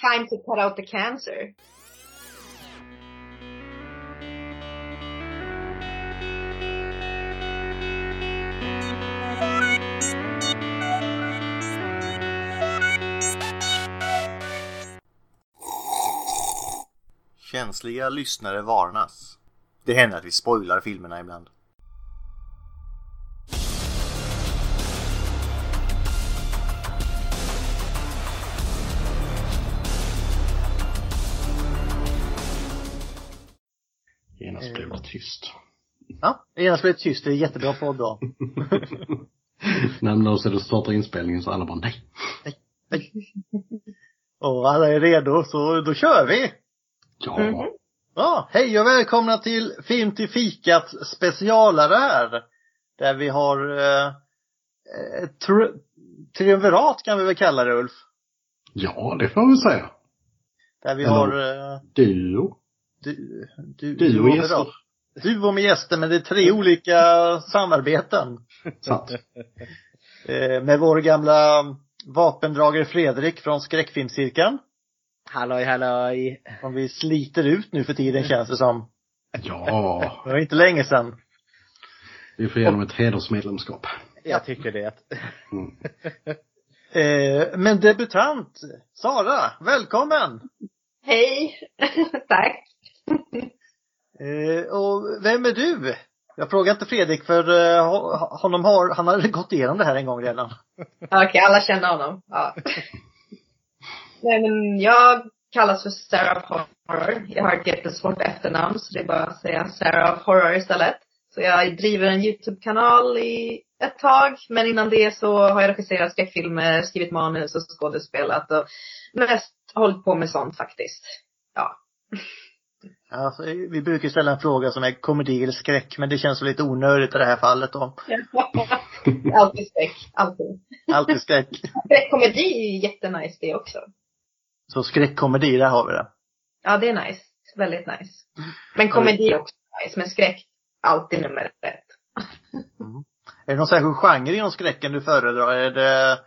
Time to cut out the cancer. Känsliga lyssnare varnas. Det händer att vi spoilar filmerna ibland. Det tyst. Ja, genast blev det tyst. Det är jättebra podd då. När de så du startar inspelningen så alla bara nej. Och alla är redo, så då kör vi! Ja. Mhm. Ja, hej och välkomna till Film till fikat specialare här. Där vi har eh, ett tri- triumvirat kan vi väl kalla det Ulf. Ja, det får vi säga. Där vi Eller- har eh, Duo. du, du, Du och och gäster. Du och med gäster, men det är tre olika samarbeten. Sant. Eh, med vår gamla vapendragare Fredrik från skräckfilmscirkeln. Halloj halloj. Som vi sliter ut nu för tiden känns det som. Ja. Det var inte länge sedan. Vi får igenom ett hedersmedlemskap. Jag tycker det. Mm. Eh, men debutant, Sara, välkommen! Hej! Tack. Eh, och vem är du? Jag frågar inte Fredrik för eh, honom har, han har gått igenom det här en gång redan. Okej, alla känner honom. Ja. Nej men jag kallas för Sarah of Horror. Jag har ett jättesvårt efternamn så det är bara att säga Sarah of Horror istället. Så jag driver en YouTube-kanal i ett tag. Men innan det så har jag regisserat skräckfilmer, skrivit manus och skådespelat och mest hållit på med sånt faktiskt. Ja. Alltså, vi brukar ställa en fråga som är komedi eller skräck, men det känns lite onödigt i det här fallet då. Alltid skräck. Alltid. Alltid skräck. Skräckkomedi är ju jättenice det också. Så skräckkomedi, där har vi det. Ja, det är nice. Väldigt nice. Men komedi är också nice. Men skräck, alltid nummer ett. Är det någon särskild genre inom skräcken du föredrar? Är det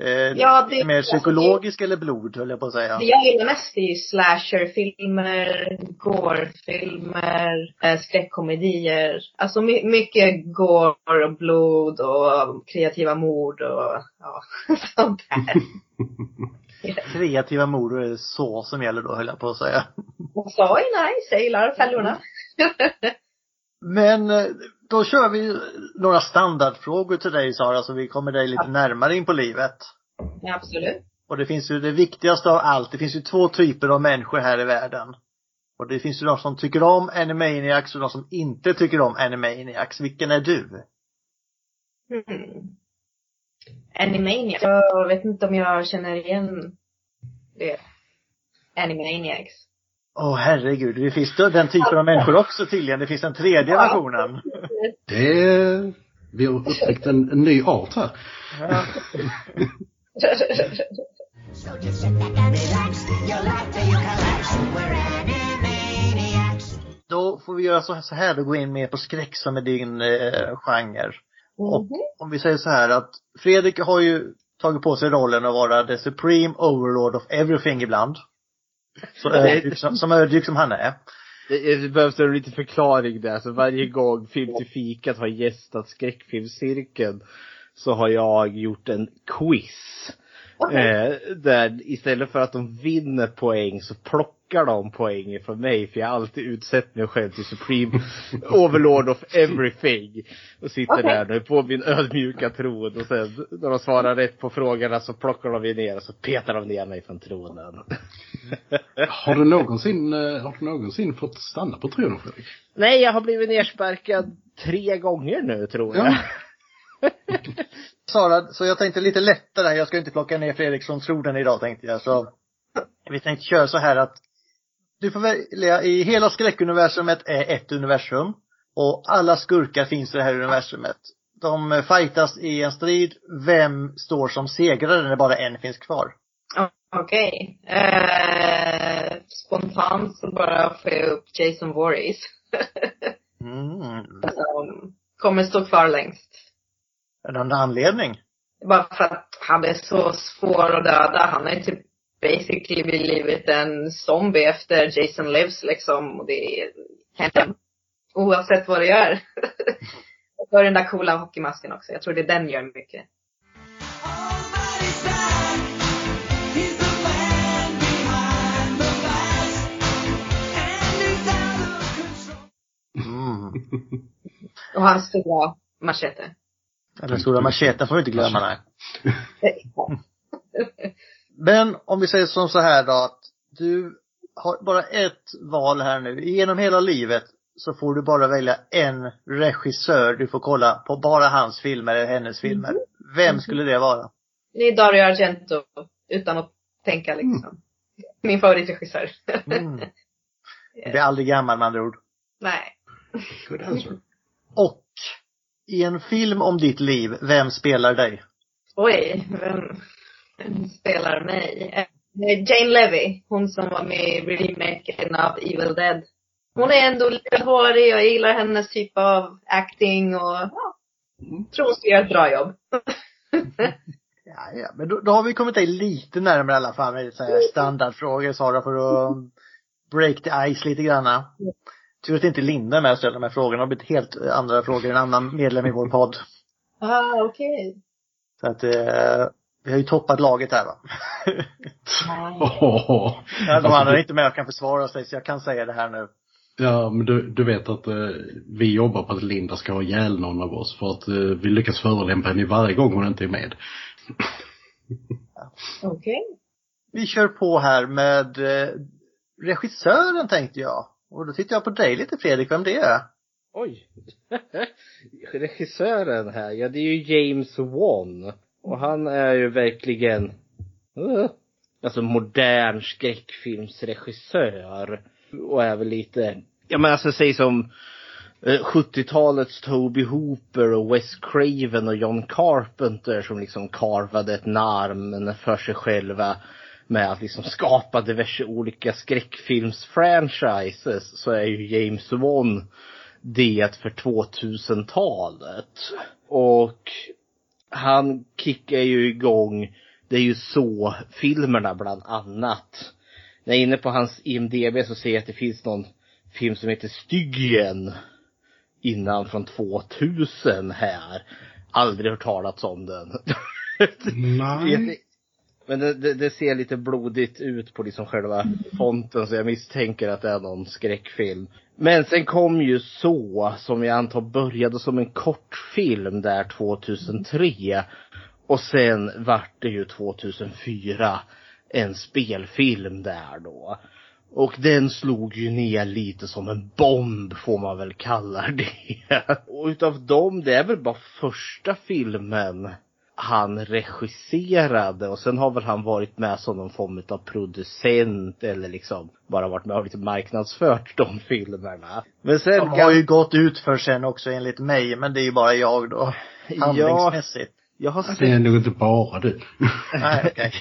eh, Ja, det- mer psykologisk eller blod, höll jag på att säga? Det jag gillar mest är ju slasherfilmer, gore-filmer, eh, skräckkomedier. Alltså my- mycket gore och blod och kreativa mord och ja, sånt där. Kreativa mord är så som gäller då, höll jag på att säga. Och så är nice, jag gillar fällorna. Men eh, då kör vi några standardfrågor till dig Sara, så vi kommer dig lite närmare in på livet. Ja, absolut. Och det finns ju det viktigaste av allt, det finns ju två typer av människor här i världen. Och det finns ju de som tycker om Animaniacs och de som inte tycker om Animaniacs. Vilken är du? Hmm. Animaniacs. Jag vet inte om jag känner igen det. Animaniacs. Åh herregud, det finns då den typen av människor också tydligen. Det finns en tredje versionen. Det är, vi har upptäckt en, en ny art här. Ja. Då får vi göra så så här, då gå in mer på skräck som är din eh, genre. Och Mhm. om vi säger så här att Fredrik har ju tagit på sig rollen att vara the supreme overlord of everything ibland. Så ödmjuk som, som ödmjuk som han är. Det, det behövs en liten förklaring där. Så varje gång Film till fikat har gästat skräckfilmscirkeln så har jag gjort en quiz. Eh, där istället för att de vinner poäng så plockar de poäng från mig för jag har alltid utsett mig själv till Supreme Overlord of Everything. Och sitter Okej. där nu på min ödmjuka tron och sen när de svarar rätt på frågorna så plockar de ner och så petar de ner mig från tronen. Har du någonsin, eh, har du någonsin fått stanna på tronen Fredrik? Nej, jag har blivit nersparkad tre gånger nu tror jag. Ja. Sara, så jag tänkte lite lättare. Jag ska inte plocka ner Fredrik från tronen idag tänkte jag. Så vi tänkte köra så här att du får välja, i hela skräckuniversumet är ett universum. Och alla skurkar finns i det här universumet. De fightas i en strid. Vem står som segrare när bara en finns kvar? Okej. Eh, spontant så bara får jag upp Jason Voorhees. Mm. Som kommer stå kvar längst. Är det någon anledning? Bara för att han är så svår att döda. Han är typ basically blivit en zombie efter Jason Lives liksom. Och det är händer. Oavsett vad det gör. och så den där coola hockeymasken också. Jag tror det är den gör mycket. Mm. Och hans stora machete. Den stora macheten får vi inte glömma nej. Men om vi säger som så här då att du har bara ett val här nu. Genom hela livet så får du bara välja en regissör du får kolla på bara hans filmer eller hennes filmer. Vem skulle det vara? Det är Dario Argento. Utan att tänka liksom. Min favoritregissör. Mm. Du blir aldrig gammal med andra ord. Nej. Good answer. Och i en film om ditt liv, vem spelar dig? Oj, vem spelar mig? Eh, Jane Levy, hon som var med i remaken av Evil Dead. Hon är ändå lite hårig och jag gillar hennes typ av acting och ja, tror hon ska göra ett bra jobb. Ja, ja. men då, då har vi kommit dig lite närmare i alla fall med så här standardfrågor Sara för att break the ice lite granna. Tur att inte Linda är med och ställer de här frågorna. Det har blivit helt andra frågor än annan medlem i vår podd. ah, okej. Så att eh, vi har ju toppat laget här va. Åh. Ja, de andra är inte med och kan försvara sig så jag kan säga det här nu. Ja, men du, du vet att eh, vi jobbar på att Linda ska ha ihjäl någon av oss för att eh, vi lyckas förolämpa henne varje gång hon inte är med. Okej. Vi kör på här med eh, regissören tänkte jag. Och då tittar jag på dig lite Fredrik, vem det är. Oj. Regissören här, ja det är ju James Wan. Och han är ju verkligen, uh, alltså modern skräckfilmsregissör. Och är väl lite, ja men alltså säg som eh, 70-talets Toby Hooper och Wes Craven och John Carpenter som liksom karvade ett namn för sig själva med att liksom skapa diverse olika skräckfilmsfranchises så är ju James Wan det för 2000-talet. Och han kickar ju igång, det är ju så filmerna bland annat. När jag är inne på hans IMDB så ser jag att det finns någon film som heter Styggen innan från 2000 här. Aldrig hört talats om den. Nej. Men det, det, det ser lite blodigt ut på liksom själva fonten så jag misstänker att det är någon skräckfilm. Men sen kom ju Så, som jag antar började som en kortfilm där 2003. Och sen vart det ju 2004 en spelfilm där då. Och den slog ju ner lite som en bomb får man väl kalla det. Och utav dem, det är väl bara första filmen han regisserade och sen har väl han varit med som någon form av producent eller liksom bara varit med och lite marknadsfört de filmerna. Men sen De har ju gått ut för sen också enligt mig, men det är ju bara jag då. ja, Handlingsmässigt. jag har Det är sett, nog inte bara du. Nej, okej.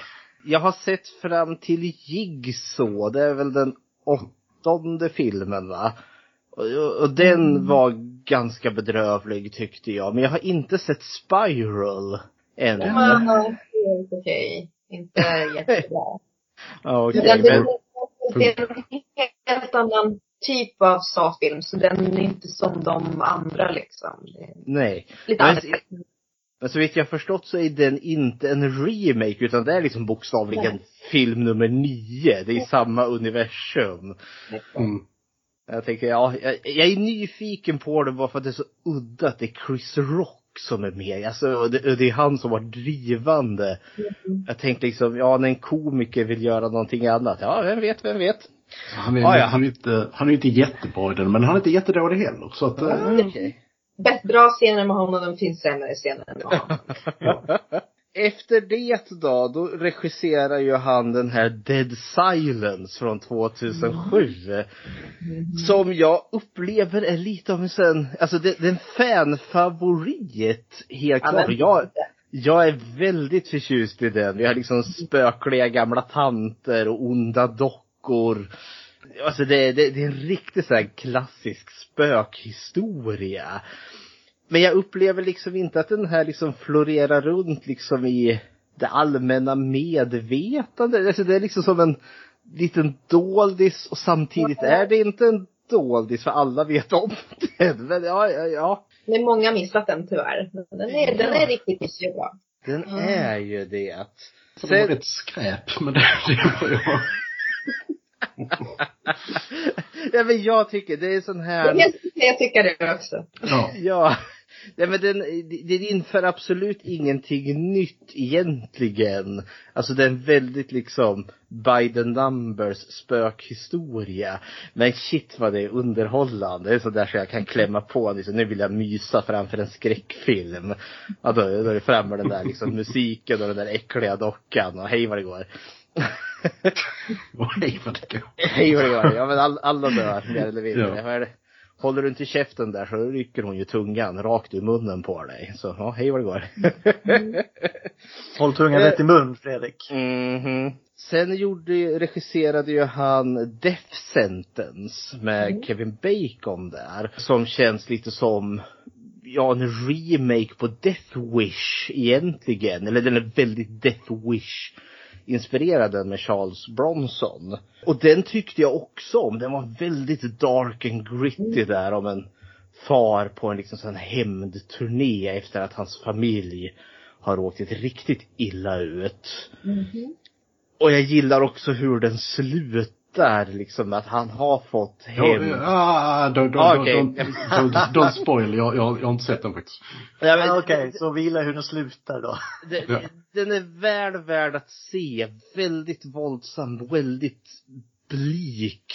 jag har sett fram till Jigsaw, det är väl den åttonde filmen va? Och, och den var ganska bedrövlig tyckte jag, men jag har inte sett Spiral ännu. Ja, helt okej. Inte jättebra. Ja, okej, Men det, men, det är en helt annan typ av Saw-film, så den är inte som de andra liksom. Det är nej. lite Men- annorlunda. Men så vitt jag förstått så är den inte en remake utan det är liksom bokstavligen Nej. film nummer nio. Det är samma universum. Mm. Jag tänker, ja, jag, jag är nyfiken på det bara för att det är så udda att det är Chris Rock som är med. Alltså, det, och det är han som var drivande. Jag tänkte liksom, ja när en komiker vill göra någonting annat, ja vem vet, vem vet. Han är, Ah, ja. han är inte, han är inte jättebra i den, men han är inte jättedålig heller. Så att, Okej. Bäst bra scener med honom, de finns sämre scener med honom. Efter det då, då regisserar ju han den här Dead Silence från 2007. Som jag upplever är lite av en sån, alltså det, det är en fanfavorit, helt Ja, klart. men- Jag, jag är väldigt förtjust i den. Vi har liksom spökliga gamla tanter och onda dockor. Alltså det, det, det är en riktigt så här klassisk spökhistoria. Men jag upplever liksom inte att den här liksom florerar runt liksom i det allmänna medvetandet. Alltså det är liksom som en liten doldis och samtidigt är det inte en doldis för alla vet om den. Men ja, ja, ja. Men många har missat den tyvärr. Den är, den är riktigt mysig bra. Den Mm. är ju det. Så det var Sen, rätt skräp, men det, det var jag. ja men jag tycker det är sån här. Jag, jag tycker det också. Ja. Ja. Nej men den, den inför absolut ingenting nytt egentligen. Alltså det är en väldigt liksom by the numbers spökhistoria. Men shit vad det är underhållande. Det är sådär så jag kan klämma på liksom, nu vill jag mysa framför en skräckfilm. Ja då, då är det framme den där liksom musiken och den där äckliga dockan och hej vad det går. Hej vad det går. Hej vad det går. Ja men all, alla dör mer eller mindre. Ja. Det? Håller du inte käften där så rycker hon ju tungan rakt ur munnen på dig. Så ja, hej vad det går. Håll tungan rätt i mun, Fredrik. Mhm. Sen gjorde, regisserade ju han Death Sentence med Kevin Bacon där. Som känns lite som, ja en remake på Death Wish egentligen. Eller den är väldigt Death Wish inspirerad den med Charles Bronson. Och den tyckte jag också om. Den var väldigt dark and gritty där om en far på en liksom sån hämndturné efter att hans familj har råkat riktigt illa ut. Och jag gillar också hur den slutar liksom att han har fått Ja, hem. ah, don't, don't, Ah, don't, don't, don't, spoil. Jag, jag, jag har inte sett den faktiskt. Ja, Ja, Okej, så vi gillar hur den slutar då. Den, Ja. den är väl värd att se. Väldigt våldsam, väldigt blik.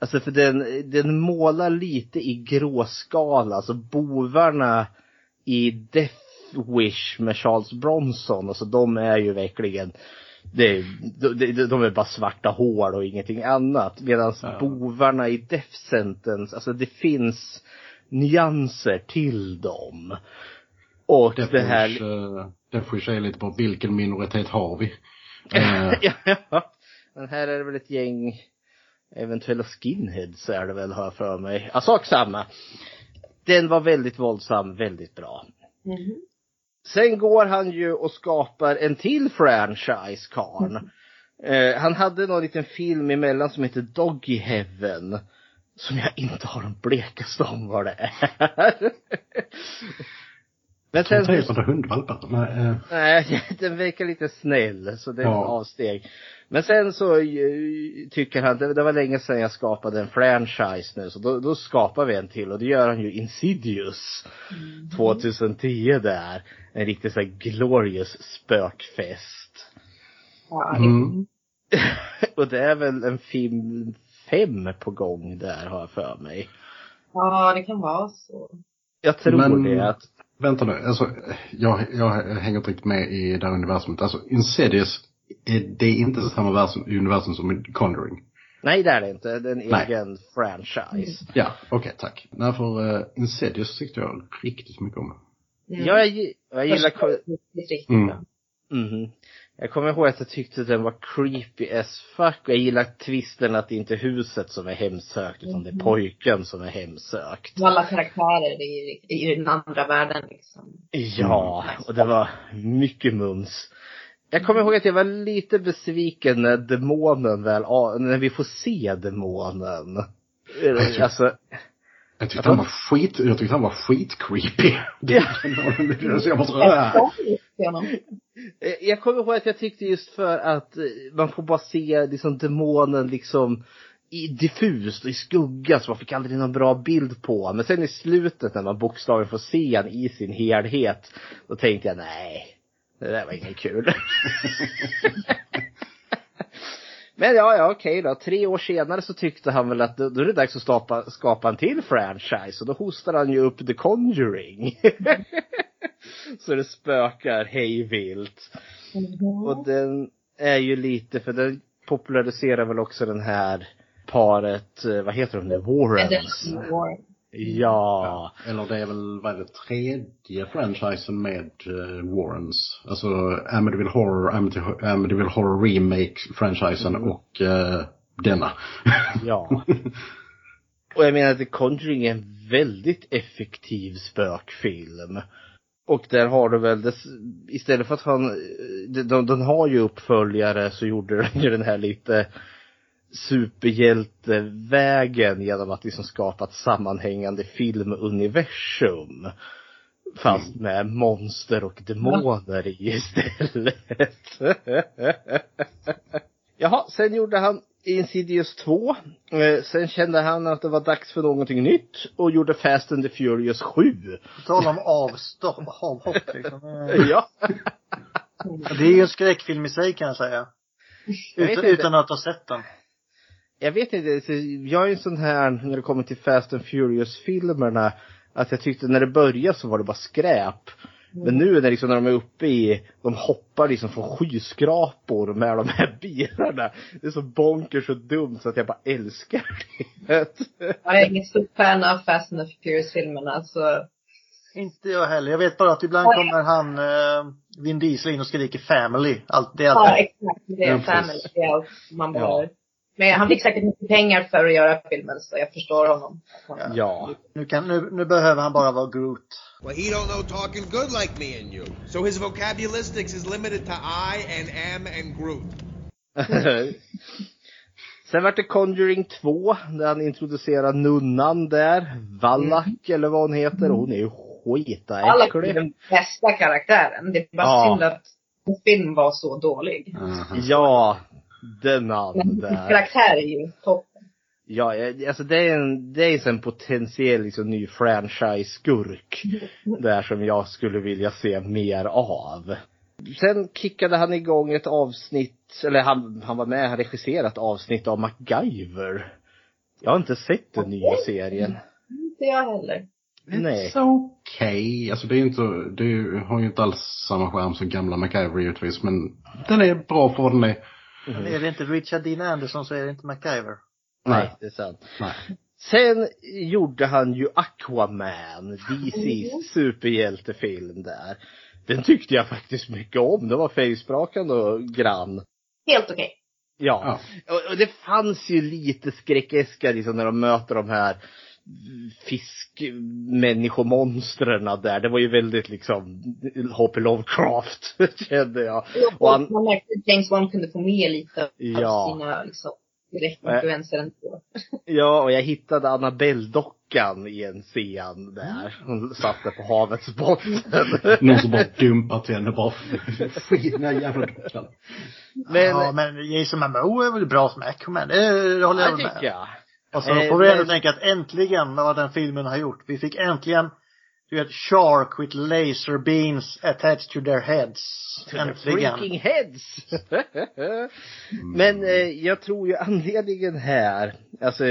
Alltså för den, den målar lite i gråskala. Alltså bovarna i Death Wish med Charles Bronson. Alltså de är ju verkligen det, de, de, de är bara svarta hål och ingenting annat. Medan Ja. bovarna i Death Sentence, alltså det finns nyanser till dem. Och det här... Deathwish, uh, Deathwish är lite på vilken minoritet har vi? Eh, ja, ja. Men här är det väl ett gäng eventuella skinheads är det väl har jag för mig. Ja, sak samma. Den var väldigt våldsam, väldigt bra. Mhm. Sen går han ju och skapar en till franchise, karln. Eh, han hade någon liten film emellan som heter Doggy Heaven. Som jag inte har en blekaste om vad det är. Men sen, inte sådana hundvalpar. Nej, eh, Nej, den verkar lite snäll så det är Ja. ett avsteg. Men sen så eh, tycker han, det, det var länge sedan jag skapade en franchise nu så då, då skapar vi en till och det gör han ju Insidious 2010 där. En riktigt så här glorious spökfest. Mm. och det är väl en film fem på gång där har jag för mig. ja, det kan vara så. Jag tror Men- det att, Vänta nu, alltså, jag, jag hänger inte riktigt med i det här universumet. Alltså, Insidious, är det inte samma versum, universum som Conjuring? nej det är det inte, det är en Nej. egen franchise. Ja, okej, tack. Nej, för uh, Insidious tyckte jag riktigt mycket om. Mm. Ja, jag, jag gillar är riktigt Mm. bra. Jag kommer ihåg att jag tyckte den var creepy as fuck och jag gillar twisten att det inte är huset som är hemsökt utan det är pojken som är hemsökt. Och Alla karaktärer är ju i den andra världen liksom. Ja, och det var mycket mums. Jag kommer ihåg att jag var lite besviken när demonen väl, när vi får se demonen. Alltså, Jag tyckte han var skit, jag tyckte han var skitcreepy. Ja. så jag bara, äh. Honom. Eh, Jag kommer ihåg att jag tyckte just för att eh, man får bara se liksom demonen liksom i diffust och i skugga så man fick aldrig någon bra bild på Men sen i slutet när man bokstavligen får se han i sin helhet Då tänkte jag nej, det där var inget kul. Men ja, ja okej då. Tre år senare så tyckte han väl att då, då är det dags att skapa, skapa en till franchise och då hostar han ju upp The Conjuring. så det spökar hej vilt. Och den är ju lite, för den populariserar väl också den här paret, eh, vad heter de nu, Warrens? War. Ja. Eller det är väl, vad är det, tredje franchisen med uh, Warrens. Alltså Amityville Horror, Amity- Amityville Horror Remake-franchisen och uh, denna. Ja. Och jag menar, The Conjuring är en väldigt effektiv spökfilm. Och där har du väl, dess, istället för att han, de, de, den har ju uppföljare så gjorde den ju den här lite superhjältevägen genom att liksom skapa ett sammanhängande filmuniversum. Fast med monster och demoner i istället. Jaha, sen gjorde han Insidious 2. Eh, sen kände han att det var dags för någonting nytt och gjorde Fast and the Furious 7. På tal om avstopp, avhopp liksom. Ja. Det är ju en skräckfilm i sig kan jag säga. Jag Utan, inte. utan att ha sett den. Jag vet inte, så jag är en sån här när det kommer till Fast and Furious-filmerna att jag tyckte när det började så var det bara skräp. Men nu när, liksom, när de är uppe i, de hoppar liksom från skyskrapor med de här bilarna. Det är så bonkers och dumt så att jag bara älskar det. Jag är ingen stor fan av Fast and Furious-filmerna så Inte jag heller. Jag vet bara att ibland kommer han, eh, Vin Diesel in och skriker family. Allt, det är Ja, allt. exakt. Det är Ja, family. Det är allt man Ja. Men han fick säkert mycket pengar för att göra filmen så jag förstår honom. Ja. Nu, kan, nu, nu behöver han bara vara Groot. Well, he don't know talking good like me and you. So his vocabularistics is limited to I and am and Groot. Sen vart det Conjuring 2, där han introducerar nunnan där. Wallach eller vad hon heter. Hon är ju Alla är skitaäcklig. den bästa karaktären. Det är bara Ja. synd att en film var så dålig. Mhm. Ja, den där. karaktär är ju toppen. Ja, jag- alltså det är en, det är en potentiell liksom ny franchise-skurk. Där som jag skulle vilja se mer av. Sen kickade han igång ett avsnitt, eller han, han var med, han regisserade ett avsnitt av MacGyver. Jag har inte sett den nya serien. Inte jag heller. Nej. It's okay. Alltså det är ju inte, det har ju inte alls samma charm som gamla MacGyver givetvis. Men den är bra för vad den är. Men är det inte Richard Dean Anderson så är det inte MacGyver. Nej, det är sant. Nej. Sen gjorde han ju Aquaman, DC's superhjältefilm där. Den tyckte jag faktiskt mycket om. Den var fejsprakande och grann. Helt okej. Ja. Och, och det fanns ju lite skräckeska liksom när de möter de här fiskmänniskomonstren där. Det var ju väldigt liksom H.P. Lovecraft kände jag. Och han, Man märkte att James Wan kunde få med lite Ja. av sina liksom, direktinfluenser ändå. ja, och jag hittade Annabelle-dockan i en scen där. Hon satt där på havets botten. Någon som bara dumpat henne bara. Skit den här jävla dockan. Men, ja, men Jason Momoa är väl bra som Aquaman. Det håller jag det väl tycker med. jag. Och så Eh, får vi ändå tänka att äntligen vad den filmen har gjort. Vi fick äntligen, du vet, shark with laser beams attached to their heads. Äntligen. Freaking heads! Men eh, jag tror ju anledningen här, alltså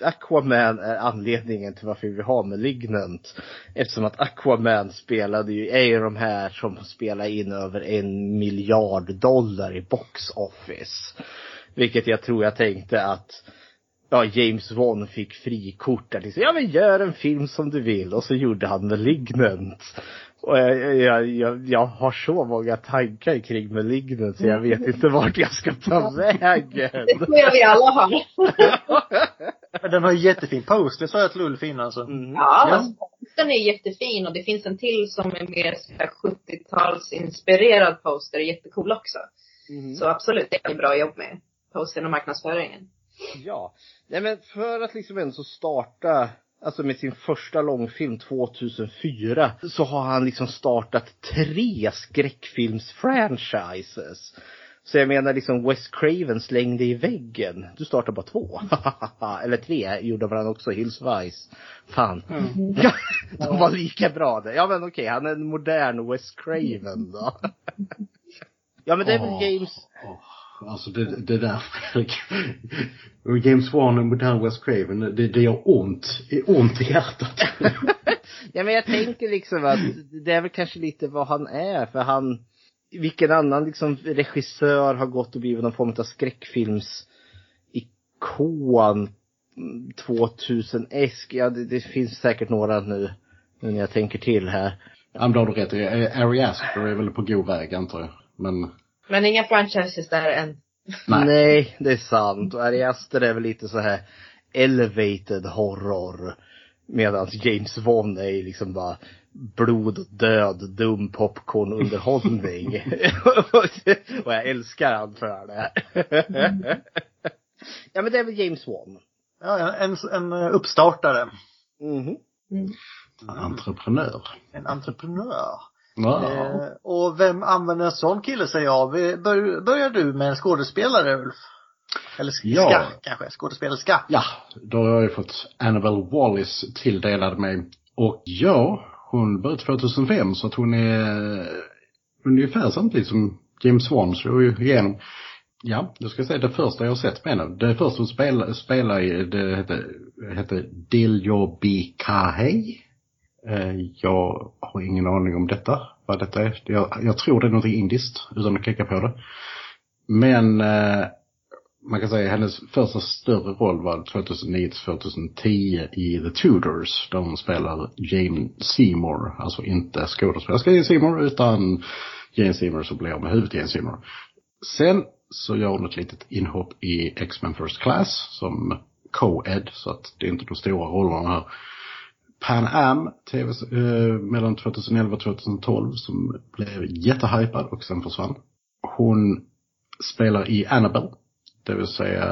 Aquaman är anledningen till varför vi har Malignant. Eftersom att Aquaman spelade ju, är ju de här som spelar in över en miljard dollar i box office. Vilket jag tror jag tänkte att Ja, James Wan fick frikort där liksom, ja men gör en film som du vill och så gjorde han Malignant. Och jag, jag, jag, jag har så många tankar kring Malignant så jag vet inte vart jag ska ta vägen. Det tror jag vi alla har. Den har jättefin poster sa jag till Ulf innan så. Mm. Ja, Ja. alltså, den är jättefin och det finns en till som är mer så här 70-tals inspirerad poster, jättecool också. Mm. Så absolut, det är bra jobb med postern och marknadsföringen. Ja. Nej men för att liksom ändå så starta, alltså med sin första långfilm 2004, så har han liksom startat tre skräckfilms-franchises. Så jag menar liksom Wes Craven slängde i väggen. Du startar bara två. Eller tre gjorde han också, Hills Vice. Fan. Ja, de var lika bra där. Ja men okej, han är en modern Wes Craven då. Ja men det är väl. James Alltså det, det där Fredrik. James Wan och modern Wes Craven, det, det gör ont. Ont i hjärtat. Ja men jag tänker liksom att det är väl kanske lite vad han är för han vilken annan liksom regissör har gått och blivit någon form av skräckfilms ikon 2000-esk. Ja det, det finns säkert några nu, nu när jag tänker till här. Ja men det har du rätt i. Ari Aster är väl på god väg antar jag. Men Men inga franchises där än. Nej. Nej, det är sant. Och Ari Aster är väl lite så här elevated horror. Medan James Wan är liksom bara blod och död, dum popcornunderhållning. och jag älskar han för det. ja men det är väl James Wan. Ja, en, en uppstartare. Mhm. Entreprenör. En entreprenör. Ja. Eh, och vem använder en sån kille sig av? Eh, Bör, börjar du med en skådespelare Ulf? Eller ska Ja. kanske? Skådespelerska? Ja, då har jag ju fått Annabelle Wallis tilldelad mig. Och ja, hon började 2005 så att hon är ungefär samtidigt som James Wan slog igenom. Ja, jag ska säga det första jag har sett med henne. Det första hon spelade, spelade i, det hette, hette Diljo Bikahei. Eh, jag har ingen aning om detta, vad detta är. Jag, jag tror det är någonting indiskt, utan att klicka på det. Men eh, man kan säga hennes första större roll var 2009-2010 i The Tudors där hon spelar Jane Seymour. Alltså inte skådespelerska Jane Seymour utan Jane Seymour som blir med huvudet Jane Seymour. Sen så gör hon ett litet inhopp i X-Men First Class som co-ed så att det är inte de stora rollerna här. Pan Am, tv eh, mellan 2011 och 2012 som blev jättehypad och sen försvann. Hon spelar i Annabelle. Det vill säga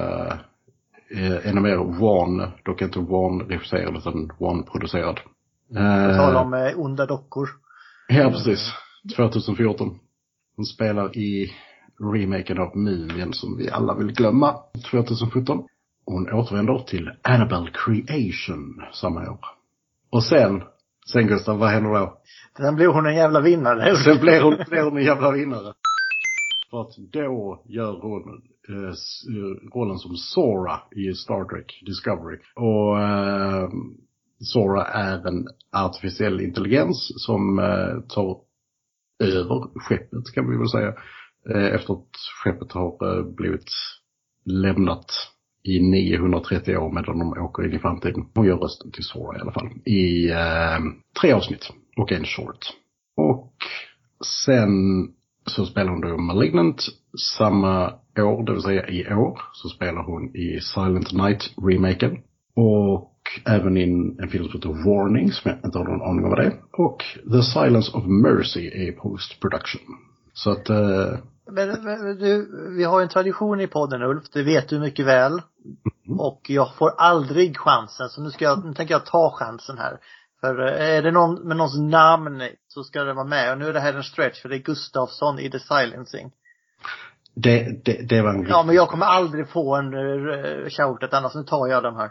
eh, ännu mer One, dock inte One regisserad utan One producerad. På tal Eh, om eh, onda dockor. ja, precis. 2014. Hon spelar i remaken av Mumien som vi alla vill glömma. 2017. Hon återvänder till Annabelle Creation samma år. Och sen, sen Gustav, vad händer då? Sen blev hon en jävla vinnare. Sen blir hon, blir hon en jävla vinnare. För att då gör hon eh, eh, rollen som Sora i Star Trek Discovery. Och eh, Sora är en artificiell intelligens som eh, tar över skeppet kan vi väl säga. Eh, efter att skeppet har eh, blivit lämnat i 930 år medan de åker in i framtiden. Hon gör rösten till Sora i alla fall. I eh, tre avsnitt och en short. Och sen så spelar hon då Malignant samma år, det vill säga i år, så spelar hon i Silent Night-remaken. Och även i en, film som heter Warning, som jag inte har någon aning om vad det är. Och The Silence of Mercy är i post-production. Så att, eh, Men, men du, vi har en tradition i podden Ulf, det vet du mycket väl. Och jag får aldrig chansen, så nu ska jag, nu tänker jag ta chansen här. För eh, är det någon med någons namn så ska det vara med. Och nu är det här en stretch för det är Gustafsson i The Silencing. det, det, det var en Ja men jag kommer aldrig få en uh, shoutout annars, nu tar jag den här.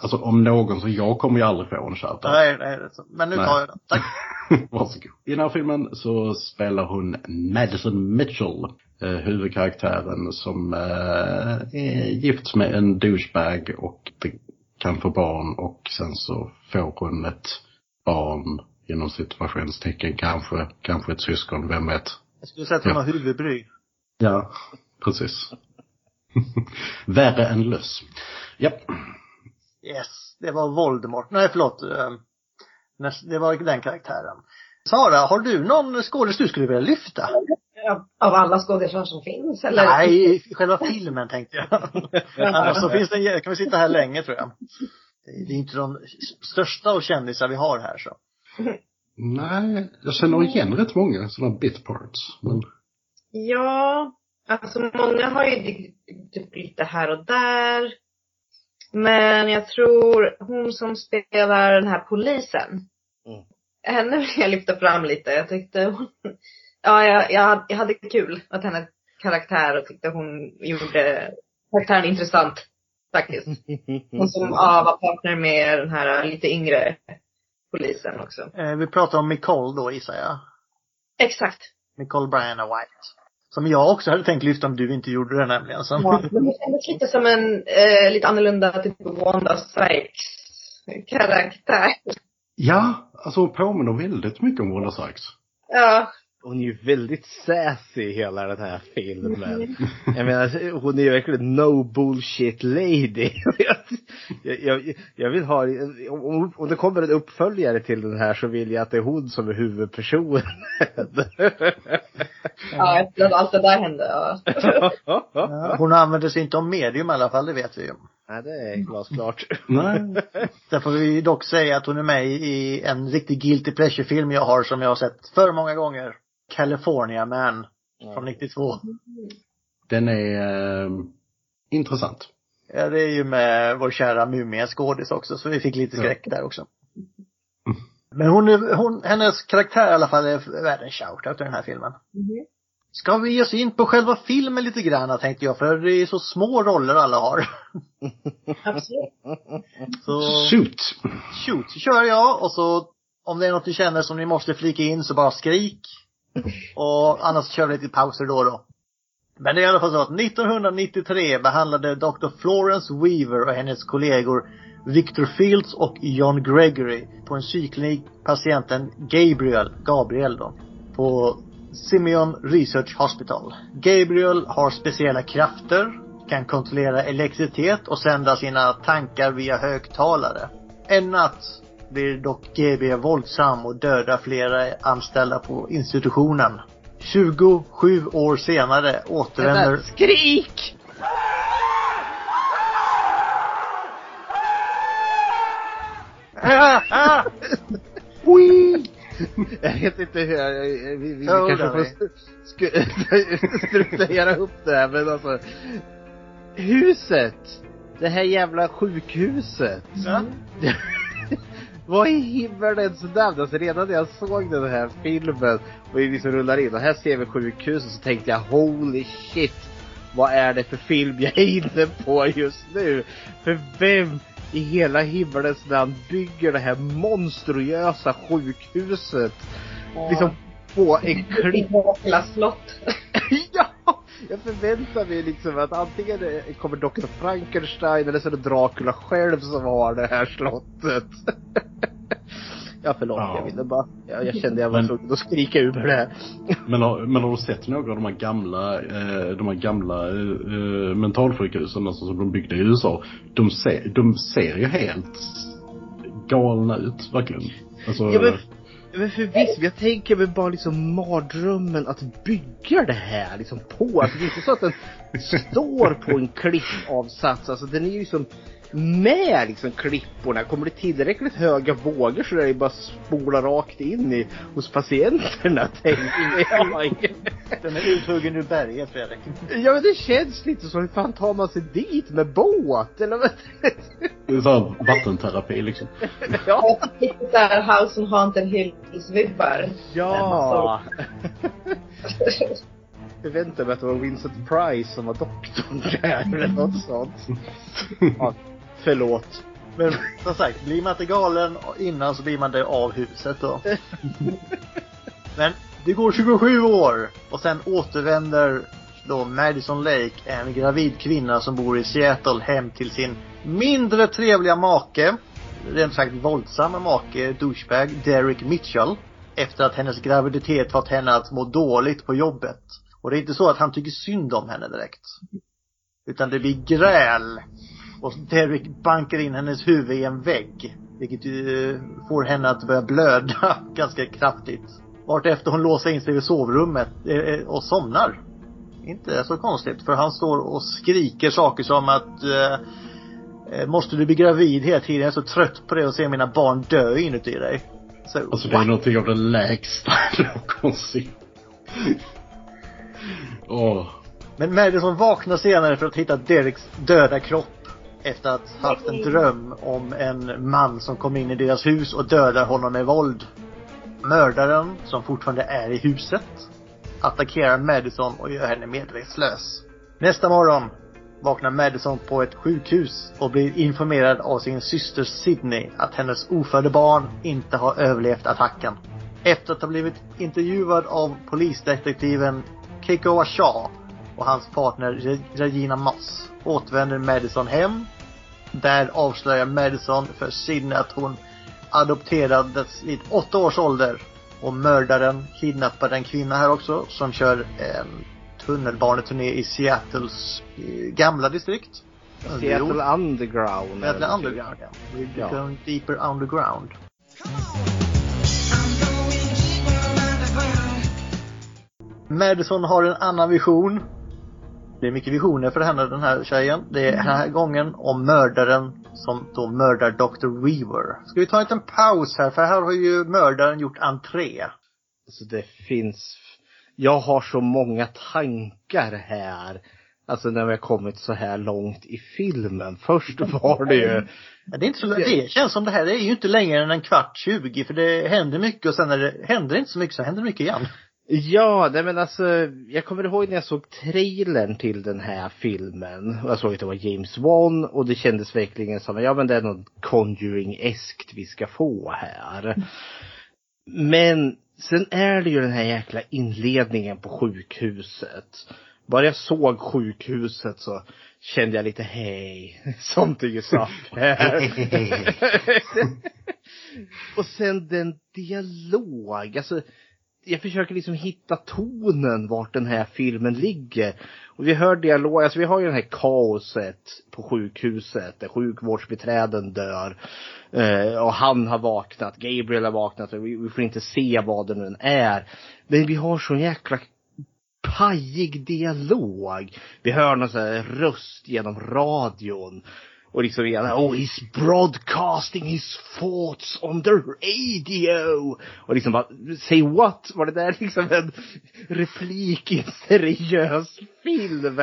Alltså om någon så jag kommer ju aldrig få en shoutout. Nej, nej, men nu Nej. tar jag den. Tack. Varsågod. I den här filmen så spelar hon Madison Mitchell, eh, huvudkaraktären som eh, är gift med en douchebag och kan få barn och sen så får hon ett barn genom situationstecken kanske, kanske ett syskon, vem vet. Jag skulle säga att hon Ja. har huvudbry. Ja, precis. Värre än löss. Japp. Yes, det var Voldemort. Nej, förlåt. eh, Det var den karaktären. Sara, har du någon skådis du skulle vilja lyfta? Av- Av alla skådespelare som finns eller? Nej, i själva filmen tänkte jag. Annars så finns det, kan vi sitta här länge tror jag. Det det är inte de största av kändisar vi har här så. Nej, jag känner igen rätt många sådana bit parts. Men Ja, alltså många har ju dykt upp lite här och där. Men jag tror hon som spelar den här polisen. Mm. Henne vill jag lyfta fram lite. Jag tyckte hon, ja jag, jag, jag hade kul att hennes karaktär och tyckte hon gjorde karaktären intressant. Faktiskt. Hon som ja, var partner med den här lite yngre polisen också. Eh, Vi pratar om Nicole då gissar jag. Exakt. Nicole Brianna White. Som jag också hade tänkt lyfta om du inte gjorde det nämligen. Så. Ja, men det kändes lite som en eh, lite annorlunda typ Wanda Sykes karaktär. ja, alltså hon påminner väldigt mycket om Wanda Sykes. Ja. Hon är ju väldigt sassy i hela den här filmen. Jag menar, hon är ju verkligen no bullshit lady. Jag, jag, jag vill ha, om, om det kommer en uppföljare till den här så vill jag att det är hon som är huvudpersonen. Ja, efter att allt det där hände. Ja. Ja, Hon använder sig inte om medium i alla fall, det vet vi ju. Nej, det är glasklart. Nej. Där får vi dock säga att hon är med i en riktig guilty pleasure-film jag har som jag har sett för många gånger. California Man. Från 92. Den är eh, intressant. Ja, det är ju med vår kära Mumien skådis också, så vi fick lite skräck där också. Men hon, hon, hennes karaktär i alla fall är värd en shoutout i den här filmen. Ska vi ge oss in på själva filmen lite grann tänkte jag, för det är så små roller alla har. Absolut. Så, Shoot! shoot, så kör jag och så om det är något ni känner som ni måste flika in så bara skrik. Och annars kör vi lite pauser då och då. Men det är i alla fall så att 1993 behandlade Dr. Florence Weaver och hennes kollegor Victor Fields och John Gregory på en psykklinik patienten Gabriel, Gabriel då, på Simeon Research Hospital. Gabriel har speciella krafter, kan kontrollera elektricitet och sända sina tankar via högtalare. En natt blir dock GB våldsam och dödar flera anställda på institutionen. 27 år senare återvänder... Skrik! Jag vet inte hur jag, vi, vi, vi kanske det får strukturera upp det här men alltså. Huset! Det här jävla sjukhuset. Ja. Vad i himmelens namn? Alltså redan när jag såg den här filmen och vi liksom rullar in och här ser vi sjukhuset så tänkte jag holy shit. Vad är det för film jag är inne på just nu? För vem i hela himmelens namn bygger det här monstruösa sjukhuset? Liksom på en klipp Dracula slott. ja! Jag förväntar mig liksom att antingen kommer Dr. Frankenstein eller så är det Dracula själv som har det här slottet. ja förlåt, Ja. jag ville bara, jag, jag kände jag var tvungen att skrika ur det. Men har, men har du sett några av de här gamla, eh, de här gamla eh, mentalsjukhusen alltså, som de byggde i USA? De ser, de ser ju helt galna ut, verkligen. Alltså, Ja, men- Men förvisso, jag tänker mig bara liksom mardrömmen att bygga det här liksom på. Alltså det är inte så att den står på en klippavsats. Alltså den är ju liksom med liksom klipporna. Kommer det tillräckligt höga vågor så är det bara spola rakt in i, hos patienterna tänker jag. Den är uthuggen ur berget Fredrik. Ja men det känns lite som, hur fan tar man sig dit med båt? Eller vad? det är så här vattenterapi liksom. Ja. Lite såhär House on Haunted Hills-vibbar. Ja. Jag väntar mig att det var Vincent Price som var doktorn där eller något sånt. Ja, förlåt. Men som sagt, blir man inte galen innan så blir man det av huset då. Men det går 27 år och sen återvänder då Madison Lake, en gravid kvinna som bor i Seattle, hem till sin mindre trevliga make, rent sagt våldsamma make, douchebag, Derek Mitchell. Efter att hennes graviditet fått henne att må dåligt på jobbet. Och det är inte så att han tycker synd om henne direkt. Utan det blir gräl. Och Derek bankar in hennes huvud i en vägg. Vilket ju eh, får henne att börja blöda ganska kraftigt. Vartefter hon låser in sig i sovrummet eh, eh, och somnar. Inte så konstigt, för han står och skriker saker som att eh, Måste du bli gravid hela tiden? Jag är så trött på det och se mina barn dö inuti dig. Så, Alltså det är någonting av det lägsta någonsin. Åh. Men Madison vaknar senare för att hitta Dereks döda kropp. Efter att ha haft en dröm om en man som kom in i deras hus och dödar honom med våld. Mördaren, som fortfarande är i huset, attackerar Madison och gör henne medvetslös. Nästa morgon vaknar Madison på ett sjukhus och blir informerad av sin syster Sydney att hennes ofödda barn inte har överlevt attacken. Efter att ha blivit intervjuad av polisdetektiven Keikoa Shaw och hans partner Re- Regina Moss återvänder Madison hem. Där avslöjar Madison för Sydney att hon adopterades vid åtta års ålder. Och mördaren kidnappade en kvinna här också som kör en tunnelbaneturné i Seattles eh, gamla distrikt. Seattle Underground. Seattle Underground, ja. We're Ja. going deeper underground. Madison har en annan vision. Det är mycket visioner för henne, den här tjejen. Det är den här gången om mördaren som då mördar Dr. Weaver. Ska vi ta en liten paus här, för här har ju mördaren gjort entré. Alltså det finns, jag har så många tankar här. Alltså när vi har kommit så här långt i filmen. Först var det ju, det är inte så, det känns som det här är ju inte längre än en kvart, 20, för det händer mycket och sen när det händer inte så mycket så händer det mycket igen. Ja nej men alltså, jag kommer ihåg när jag såg trailern till den här filmen. Jag såg att det var James Wan och det kändes verkligen som, ja men det är något Conjuring-eskt vi ska få här. Men sen är det ju den här jäkla inledningen på sjukhuset. Bara jag såg sjukhuset så kände jag lite hej, something is up här. och sen den dialog, alltså jag försöker liksom hitta tonen vart den här filmen ligger. Och vi hör dialog, alltså vi har ju det här kaoset på sjukhuset där sjukvårdsbiträden dör. Eh, och han har vaknat, Gabriel har vaknat och vi, vi får inte se vad det nu är. Men vi har sån jäkla pajig dialog. Vi hör någon sån här röst genom radion. Och liksom igen, oh he's broadcasting his thoughts on the radio. Och liksom bara, say what? Var det där liksom en replik i en seriös film?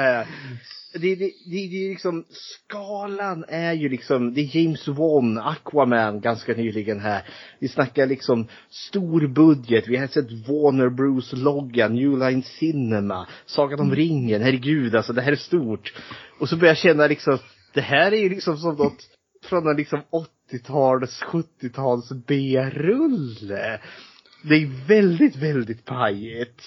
Det, det, det, det är liksom, skalan är ju liksom, det är James Wan, Aquaman ganska nyligen här. Vi snackar liksom stor budget, vi har sett Warner Bros loggan, New Line Cinema, Sagan om ringen, herregud alltså det här är stort. Och så börjar jag känna liksom, det här är ju liksom som något från en liksom 80-tals, 70-tals B-rulle. Det är väldigt, väldigt pajigt.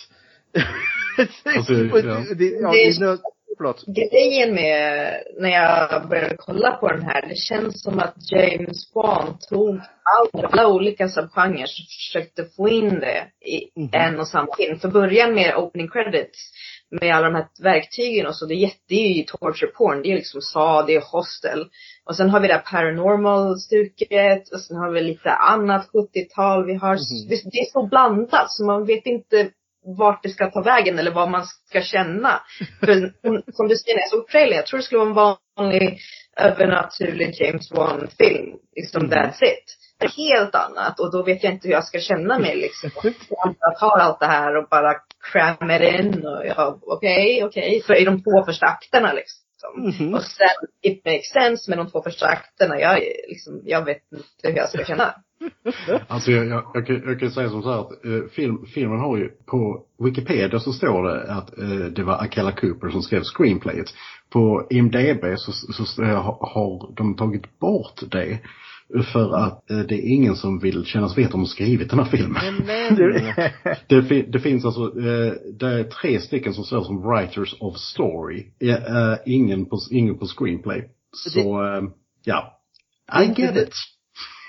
Alltså, ja. det, ja, Det är förlåt. Grejen med, när jag började kolla på den här, det känns som att James Wan tog alla, alla olika subgenrer och försökte få in det i Mhm. en och samma film. För början med opening credits, med alla de här verktygen och så, det är jätte, det är ju torture porn. Det är liksom SA, det är hostel. Och sen har vi det här paranormal-stuket och sen har vi lite annat 70-tal. Vi har, Mhm. det är så blandat så man vet inte vart det ska ta vägen eller vad man ska känna. För som du säger, när jag såg trailern, jag tror det skulle vara en vanlig övernaturlig James Wan-film. Liksom Mm. that's it. Helt annat och då vet jag inte hur jag ska känna mig liksom. Jag tar allt det här och bara crammar in och ja, okej, okej. För i de två första akterna liksom. Mhm. Och sen, it makes sense med de två första akterna. Jag, liksom, jag vet inte hur jag ska känna. Alltså jag, jag, jag, kan, jag kan säga som så här att eh, film, filmen har ju, på Wikipedia så står det att eh, det var Akela Cooper som skrev screenplayet. På IMDB så, så, så har, har de tagit bort det. För att eh, det är ingen som vill kännas vet om skrivit den här filmen. Men, Det, fi- det finns alltså, eh, det är tre stycken som står som writers of story. Eh, ingen, på, ingen på screenplay. Så, eh, ja. I get it.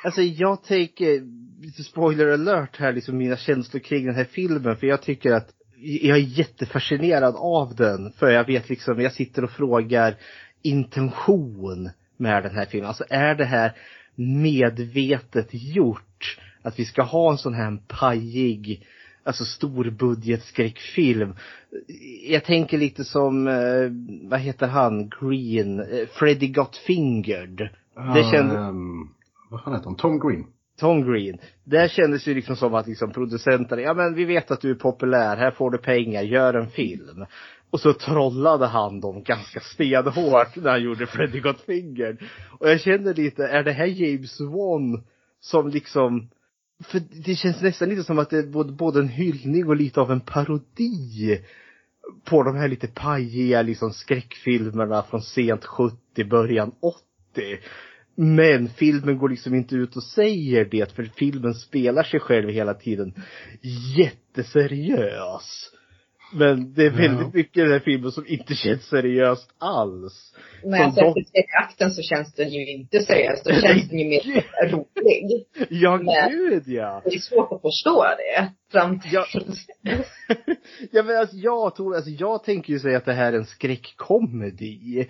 Alltså jag tänker, lite spoiler alert här, liksom mina känslor kring den här filmen. För jag tycker att jag är jättefascinerad av den. För jag vet liksom, jag sitter och frågar intention med den här filmen. Alltså är det här medvetet gjort? Att vi ska ha en sån här pajig, alltså storbudgetskräckfilm. Jag tänker lite som, eh, vad heter han, Green, eh, Freddy Got Fingered. Det kände, Ehm, vad fan heter han? Tom Green. Tom Green. Där kändes det liksom som att liksom producenterna, ja men vi vet att du är populär, här får du pengar, gör en film. Och så trollade han dem ganska stenhårt när han gjorde Freddy Got Fingered. Och jag känner lite, är det här James Wan som liksom för det känns nästan lite som att det är både, både en hyllning och lite av en parodi på de här lite pajiga liksom skräckfilmerna från sent 70, början 80. Men filmen går liksom inte ut och säger det för filmen spelar sig själv hela tiden jätteseriös. Men det är väldigt Ja. mycket i den här filmen som inte känns seriöst alls. Dock- sätter sig i akten så känns den ju inte seriös. Då känns den ju mer rolig. Ja, Men- gud ja! Det är svårt att förstå det. Fram till... Ja. ja men alltså jag tror, alltså jag tänker ju säga att det här är en skräckkomedi.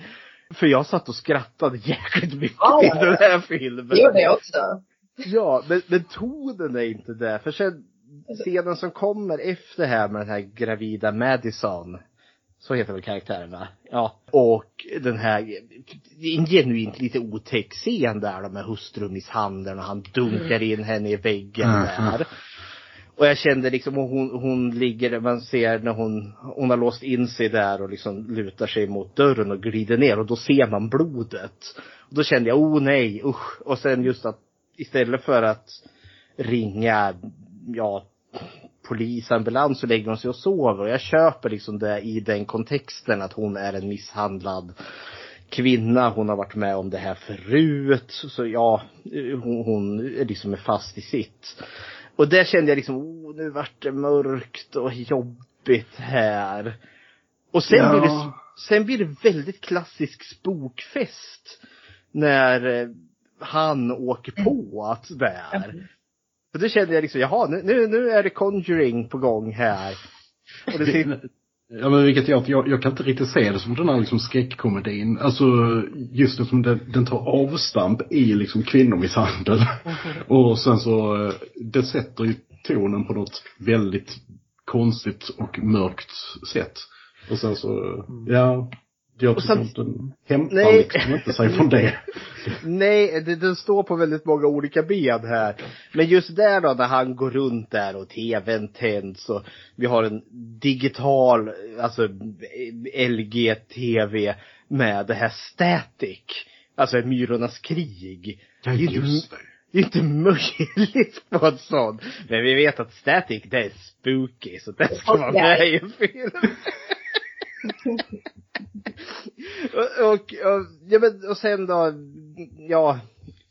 För jag satt och skrattade jäkligt mycket Ja, i den här filmen. Det gjorde jag också. Ja, men, men tonen är inte där. För sen scenen som kommer efter här med den här gravida Madison. Så heter väl karaktären va? Ja. Och den här, en genuint lite otäck scen där med hustrumisshandeln och han dunkar in henne i väggen Mm. där. Och jag kände liksom, hon, hon ligger, man ser när hon, hon har låst in sig där och liksom lutar sig mot dörren och glider ner och då ser man blodet. Och då kände jag, oh nej, usch. Och sen just att istället för att ringa, ja, polisambulans så lägger hon sig och sover. Och jag köper liksom det i den kontexten att hon är en misshandlad kvinna. Hon har varit med om det här förut. Så ja, hon, hon är liksom är fast i sitt. Och där kände jag liksom, oh, nu vart det mörkt och jobbigt här. Och sen, Ja. blir det, sen blir det väldigt klassisk spokfest. När eh, han åker på att där. Och då kände jag liksom, jaha, nu, nu, nu är det Conjuring på gång här. Och det sitter, Ja men vilket jag, jag, jag kan inte riktigt se det som den här liksom skräckkomedin. Alltså just det som den, den tar avstamp i liksom kvinnomisshandel. och sen så, det sätter ju tonen på något väldigt konstigt och mörkt sätt. Och sen så, ja. Jag tycker sen- inte den hämtar Nej. liksom inte sig från det. Nej, det, den står på väldigt många olika ben här. Men just där då när han går runt där och tvn tänds och vi har en digital, alltså LG-TV med det här static. Alltså Myrornas krig. Ja just det. Det är inte möjligt på en sån. Men vi vet att static det är spooky så det ska vara med i en film. och, och, ja, men, och sen då, ja,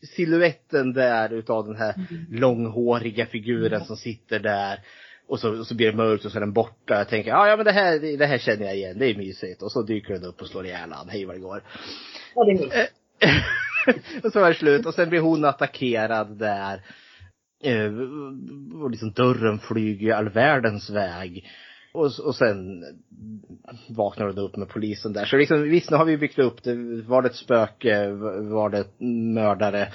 siluetten där utav den här långhåriga figuren som sitter där. Och så, och så blir det mörkt och så är den borta. Jag tänker, ja, ja men det här, det här känner jag igen, det är mysigt. Och så dyker den upp och slår ihjäl han, hej vad det går. Ja, det är mysigt. och så var det slut och sen blir hon attackerad där. Eh, och liksom dörren flyger all världens väg. Och, och sen vaknar hon upp med polisen där. Så liksom, visst, nu har vi byggt upp det. Var det ett spöke? Var det mördare?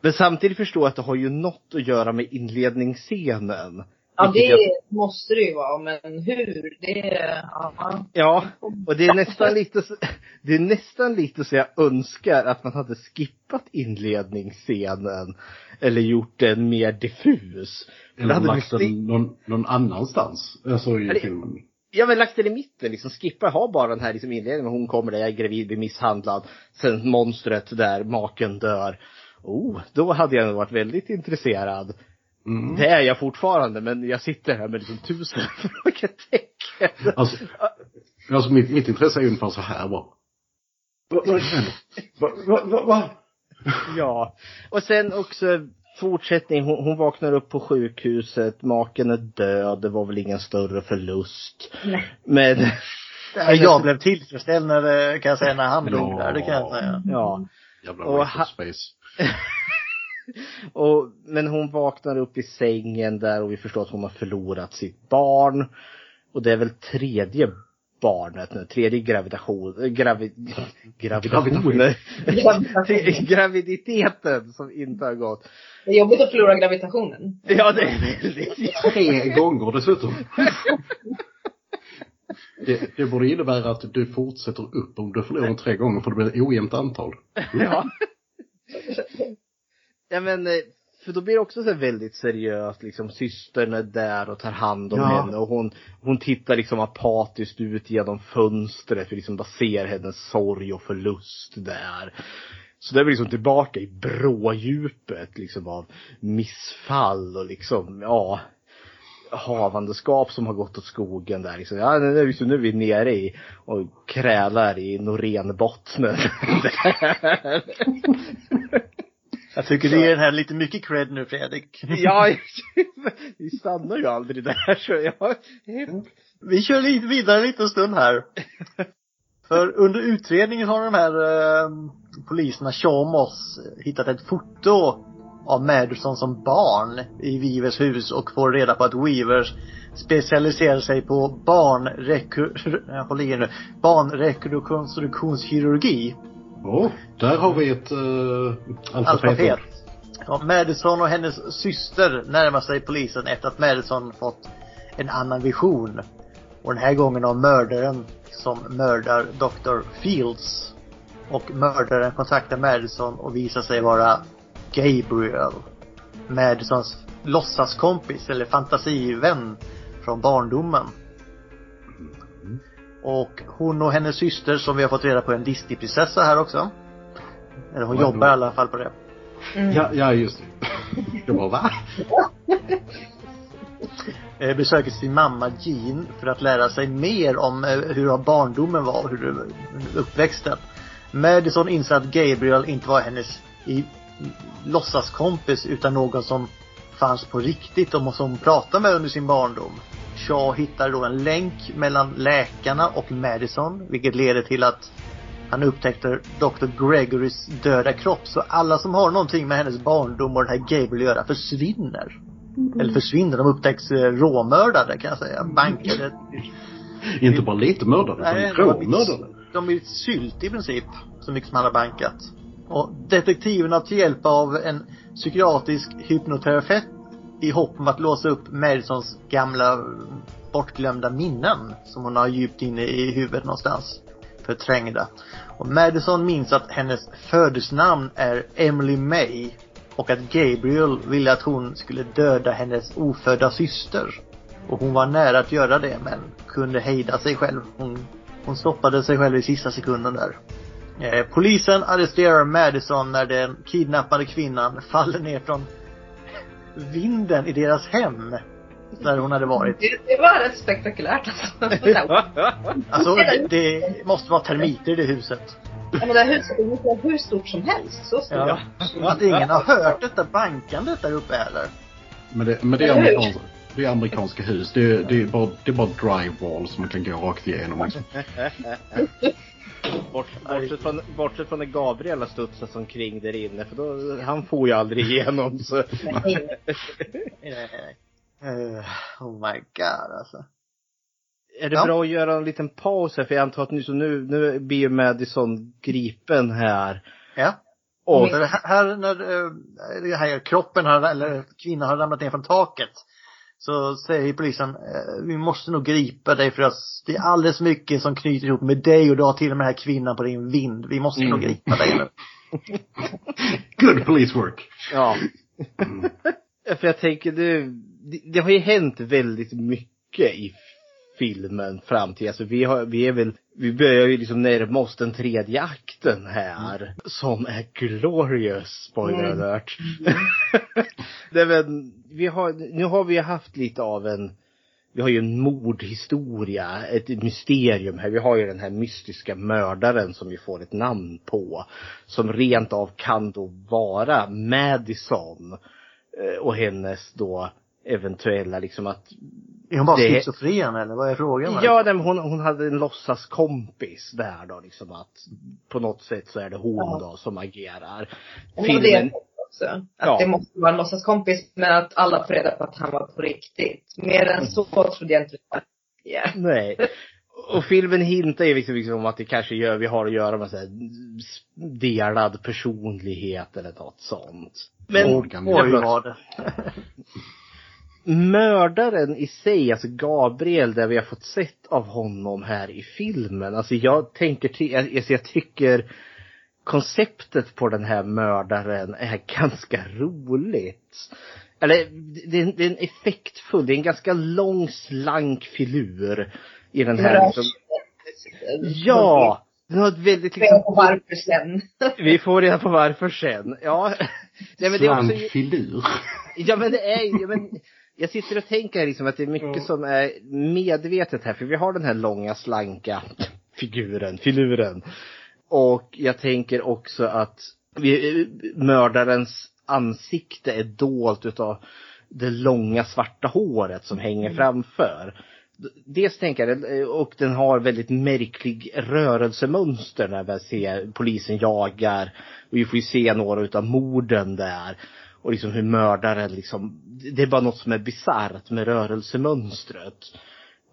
Men samtidigt förstår jag att det har ju något att göra med inledningsscenen. Ja, det jag- måste det ju vara. Men hur? Det, ja. Ja, och det är nästan lite så, det är nästan lite så jag önskar att man hade skippat inledningsscenen. Eller gjort den mer diffus. Eller hade lagt den någon, någon annanstans. Alltså i det- filmen. Ja men lagt den i mitten liksom, skippa ha bara den här liksom inledningen, hon kommer där, jag är gravid, blir misshandlad. Sen monstret där, maken dör. Oh, då hade jag nog varit väldigt intresserad. Mm. Det är jag fortfarande, men jag sitter här med liksom tusen frågetecken. Alltså, alltså mitt, mitt intresse är ju ungefär så här bara. Vad? Va, va, va, va? Ja. Och sen också fortsättning, hon, hon vaknar upp på sjukhuset, maken är död, det var väl ingen större förlust. Nej. Men, Men jag blev tillfredsställd när kan jag säga, när han dog där, det kan jag säga. ja. Jävla Och ha- space. Och, men hon vaknar upp i sängen där och vi förstår att hon har förlorat sitt barn. Och det är väl tredje barnet nu, tredje gravitation, äh, gravi, gravitationen. Gravitation. Graviditeten som inte har gått. Det är jobbigt att förlora gravitationen. Ja, det är väldigt Tre gånger dessutom. Det, det borde innebära att du fortsätter upp om du förlorar tre gånger för det blir ett ojämnt antal. Ja. Ja men, eh, för då blir det också så väldigt seriöst liksom. Systern är där och tar hand om Ja. henne och hon, hon tittar liksom apatiskt ut genom fönstret för liksom bara ser hennes sorg och förlust där. Så det vi liksom tillbaka i brådjupet liksom av missfall och liksom, ja havandeskap som har gått åt skogen där liksom. Ja, nu, är nu är vi nere i och krälar i Norénbottnen. Jag tycker du ger den här lite mycket cred nu Fredrik. Ja, vi stannar ju aldrig där så jag... Vi kör lite vidare en liten stund här. För under utredningen har de här eh, poliserna, Moss, hittat ett foto av Madison som barn i Weavers hus och får reda på att Weavers specialiserar sig på barnreku- barnrekonstruktionskirurgi. Åh, där har vi ett eh, uh. Alfabet. Ja, Madison och hennes syster närmar sig polisen efter att Madison fått en annan vision. Och den här gången av mördaren som mördar Dr. Fields. Och mördaren kontaktar Madison och visar sig vara Gabriel. Madisons låtsaskompis eller fantasivän från barndomen. Och hon och hennes syster som vi har fått reda på är en Disneyprinsessa här också. Eller hon jobbar i alla fall på det. Ja, ja just det. Jag bara, va? eh, besöker sin mamma Jean för att lära sig mer om eh, hur barndomen var och hur uppväxten. Madison inser att Gabriel inte var hennes i, låtsaskompis utan någon som fanns på riktigt och som hon pratade med under sin barndom. Shaw hittar då en länk mellan läkarna och Madison vilket leder till att han upptäckte Dr. Gregorys döda kropp. Så alla som har någonting med hennes barndom och den här Gabriel att göra försvinner. Eller försvinner, de upptäcks eh, råmördade kan jag säga. Bankade. Inte bara lite mördare, Nej, utan de har blivit- råmördare. De blivit sylt i princip. Så mycket som han har bankat. Och detektiven har till hjälp av en psykiatrisk hypnoterapeut i hopp om att låsa upp Madisons gamla bortglömda minnen som hon har djupt inne i huvudet någonstans. Förträngda. Och Madison minns att hennes födelsenamn är Emily May och att Gabriel ville att hon skulle döda hennes ofödda syster. Och hon var nära att göra det men kunde hejda sig själv. Hon, hon stoppade sig själv i sista sekunden där. Eh, polisen arresterar Madison när den kidnappade kvinnan faller ner från vinden i deras hem. Där hon hade varit. Det, det var rätt spektakulärt alltså. ja, Alltså det, det måste vara termiter i det huset. men det här huset är hur stort som helst. Så stort. Ja. Att ingen har hört detta bankandet där uppe heller. Men det, men det är amerikanska, det är amerikanska hus. Det, är- det, är bara, det är bara drywall som man kan gå rakt igenom liksom. Bort, bortsett, från, bortsett från när Gabriel har studsat omkring där inne, för då, han får ju aldrig igenom så. Nej. Eh, oh my god alltså. Är det Ja. bra att göra en liten paus här? För jag antar att nu, så nu, nu blir ju Madison gripen här. Ja. Och, det här- när eh, här kroppen har, eller kvinnan har ramlat ner från taket. Så säger polisen, eh, vi måste nog gripa dig för att det är alldeles mycket som knyter ihop med dig och du har till och med den här kvinnan på din vind. Vi måste nog Mm. gripa dig nu. Good police work. ja. för jag tänker, det, det, har ju hänt väldigt mycket i filmen fram till, alltså vi har, vi är väl, vi börjar ju liksom närma oss den tredje akten här. Som är glorious, spoiler Mm. alert. Nej men, vi har, nu har vi haft lite av en, vi har ju en mordhistoria, ett mysterium här. Vi har ju den här mystiska mördaren som vi får ett namn på. Som rent av kan då vara Madison. eh, Och hennes då eventuella liksom att Är hon bara Det- schizofren eller vad är frågan? Ja, nej, hon, hon hade en låtsaskompis där då liksom att på något sätt så är det hon Ja. då som agerar. Det Filmen, också. Att Ja. det måste vara en låtsaskompis men att alla får reda på att han var på riktigt. Mer än så trodde jag inte att yeah. nej. Och filmen hintar ju liksom, liksom om att det kanske gör, vi har att göra med så här delad personlighet eller något sånt. Men Frågan Oj, vad det. mördaren i sig, alltså Gabriel, där vi har fått sett av honom här i filmen. Alltså jag tänker, ty- alltså jag tycker konceptet på den här mördaren är ganska roligt. Eller det är, det är en effektfull, det är en ganska lång slank filur i den här liksom, Ja! Den har ett väldigt Liksom, liksom, på varför sen. vi får reda på varför sen. Ja. Nej, men det är också, filur. Ja men det är ja, men jag sitter och tänker liksom att det är mycket som är medvetet här. För vi har den här långa slanka figuren, filuren. Och jag tänker också att vi, mördarens ansikte är dolt utav det långa svarta håret som hänger framför. Dels tänker jag, och den har väldigt märklig rörelsemönster när vi ser polisen jagar. Och vi får ju se några utav morden där. Och liksom hur mördaren liksom, det är bara något som är bisarrt med rörelsemönstret.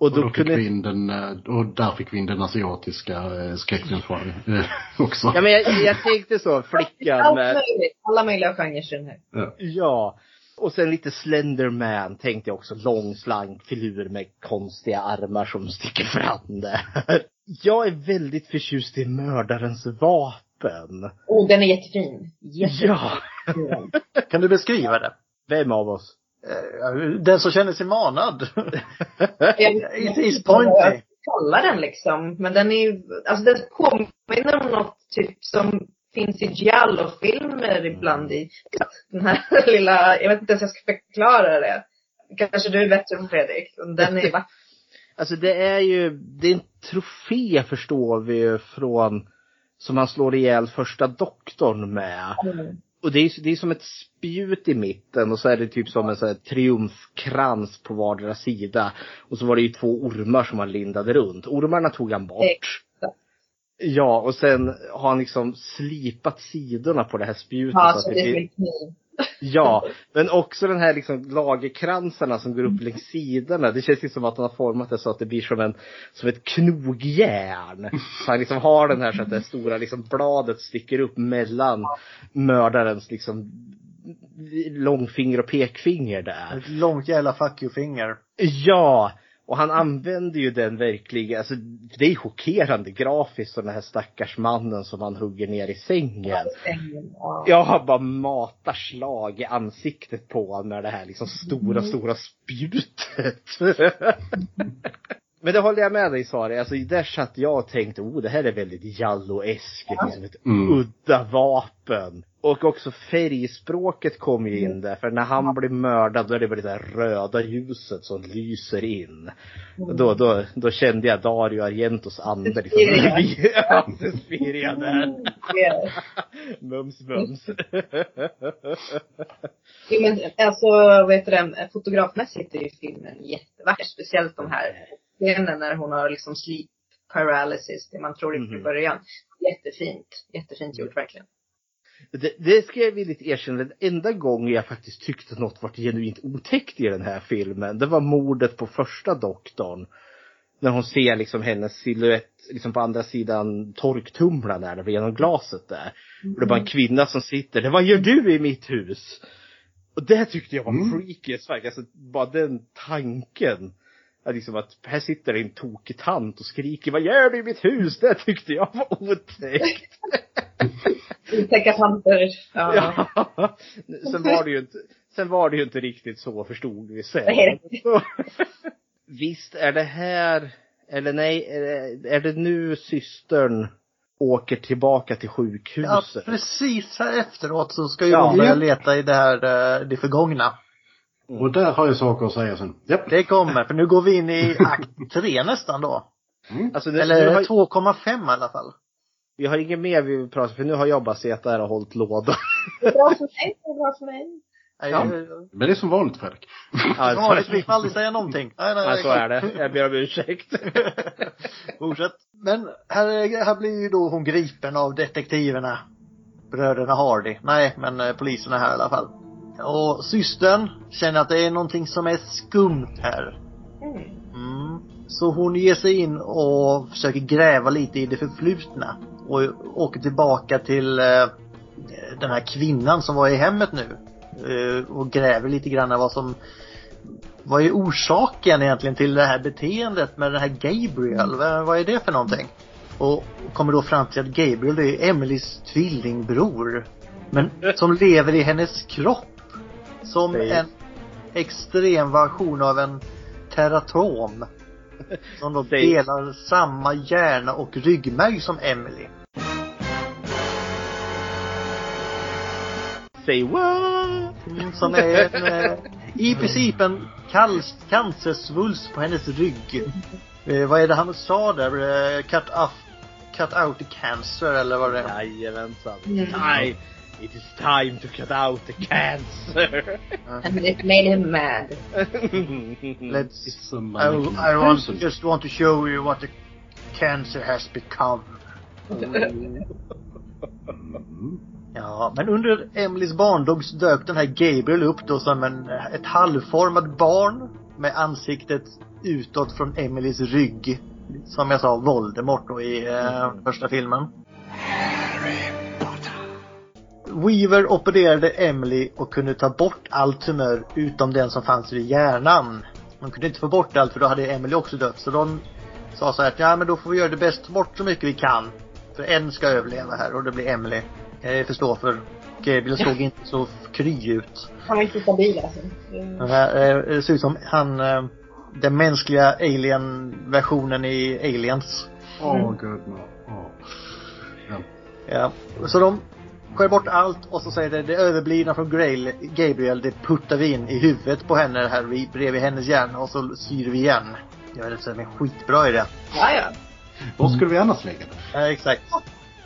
Och Och då då fick kunde, vi in den, eh, och där fick vi in den asiatiska eh, skräckfilmsgenren eh, också. ja men jag, jag tänkte så, flickan Allt med, möjligt. Alla möjliga genrer i den här. ja. Och sen lite Slenderman tänkte jag också. Lång slank filur med konstiga armar som sticker fram där. Jag är väldigt förtjust i mördarens vapen. Oh, den är jättefin. Jättefin. Ja. Kan du beskriva det? Vem av oss? Eh, Den som känner sig manad. Jag Is, pointy. kalla den liksom. Men den är ju, alltså den påminner om något typ som finns i giallo-filmer ibland i den här lilla, jag vet inte ens hur jag ska förklara det. Kanske du är bättre Fredrik. Den är vacker. Alltså det är ju, det är en trofé förstår vi ju från, som han slår ihjäl första doktorn med. Och det är, det är som ett spjut i mitten och så är det typ som en sån här triumfkrans på vardera sida. Och så var det ju två ormar som han lindade runt. Ormarna tog han bort. Exakt. Ja, och sen har han liksom slipat sidorna på det här spjutet. Ja, så så det det blir-. Ja, men också den här liksom lagerkransarna som går upp längs sidorna. Det känns ju som att han har format det så att det blir som en, som ett knogjärn. Så han liksom har den här så att det stora liksom bladet sticker upp mellan mördarens liksom långfinger och pekfinger där. Ett långt jävla fuck you-finger. Ja! Och han använder ju den verkligen, alltså det är chockerande grafiskt som den här stackars mannen som han hugger ner i sängen. Ja. Jag har bara matar slag i ansiktet på honom med det här liksom stora, stora spjutet. Men det håller jag med dig Sari. Alltså där satt jag och tänkte, oh det här är väldigt jalloeskt. Liksom ett Mm. udda vapen. Och också färgspråket kom ju in där. För när han blir mördad då är det bara det där röda ljuset som lyser in. Och Då, då, då kände jag Dario Argentos ande. Liksom. Ja, Suspiria där. Ja. Mums mums. Jo, men alltså, vad heter det, fotografmässigt är ju filmen jättevacker. Speciellt de här scenen när hon har liksom sleep paralysis, det man tror i Mhm. början. Jättefint. Jättefint gjort verkligen. Det, det ska jag villigt erkänna, den enda gången jag faktiskt tyckte att något var genuint otäckt i den här filmen, det var mordet på första doktorn. När hon ser liksom hennes silhuett liksom på andra sidan torktumlaren där, genom glaset där. Och det bara en kvinna som sitter där, vad gör du i mitt hus? Och det tyckte jag var Mm. freaky as fuck. Alltså bara den tanken. Att liksom att här sitter en tokig tant och skriker vad gör du i mitt hus? Det tyckte jag var otäckt. Otäcka tanter. Ja. Ja. Sen var det ju inte, sen var det ju inte riktigt så förstod vi sen. Visst är det här, eller nej, är det, är det nu systern åker tillbaka till Ja, sjukhuset? precis här efteråt så ska ju Ja. hon börja Ja. leta i det här, eh, det förgångna. Och där har jag saker att säga sen. Japp. Det kommer, för nu går vi in i akt tre nästan då. Alltså nu, nu Eller har, 2,5 i alla fall. Vi har inget mer vi vill prata för nu har jag bara suttit där och hållit låda. Det är bra för mig, det är bra för mig. Nej, Ja. Men det är som vanligt Fredrik. Ja, Vanligtvis får aldrig säga någonting. Nej, nej, Nej, så är det. Jag ber om ursäkt. Fortsätt. Men här, här blir ju då hon gripen av detektiverna. Bröderna Hardy. Nej, men eh, poliserna här i alla fall. Och systern känner att det är någonting som är skumt här. Mm. Mm. Så hon ger sig in och försöker gräva lite i det förflutna. Och åker tillbaka till eh, den här kvinnan som var i hemmet nu. Eh, och gräver lite grann vad som vad är orsaken egentligen till det här beteendet med den här Gabriel? Vad, vad är det för någonting? Och kommer då fram till att Gabriel det är Emelies tvillingbror. Men som lever i hennes kropp. Som en extrem version av en teratom. Som då delar samma hjärna och ryggmärg som Emily. Say what? Mm, Som är en, eh, i princip en cancersvulst på hennes rygg. Eh, vad är det han sa där? Eh, cut off, cut out the cancer eller vad det är. Jajamensan. Mm. It is time to cut out the cancer. And it made him mad. Let's, It's a I, I want, just want to show you what the cancer has become. Mm. Ja, men under Emelies barndom så dök den här Gabriel upp då som en, ett halvformat barn med ansiktet utåt från Emelies rygg. Som jag sa, Voldemort då i eh, första filmen. Weaver opererade Emily och kunde ta bort all tumör utom den som fanns i hjärnan. De kunde inte få bort allt för då hade Emily också dött. Så de sa så här att ja men då får vi göra det bäst, bort så mycket vi kan. För en ska överleva här och det blir Emily. Jag förstår för Gabriel såg inte så kry ut. Han var inte stabil alltså. Mm. Eh, det ser ut som han, eh, den mänskliga alien-versionen i Aliens. Åh oh, gud no. oh. ja. Ja. Så de skär bort allt och så säger det, det överblivna från Grail, Gabriel, det puttar vi in i huvudet på henne här vid- bredvid hennes hjärna och så syr vi igen. Jag vet inte, det är en skitbra idé. Ja, ja. Var skulle vi annars lägga det? Ja, exakt.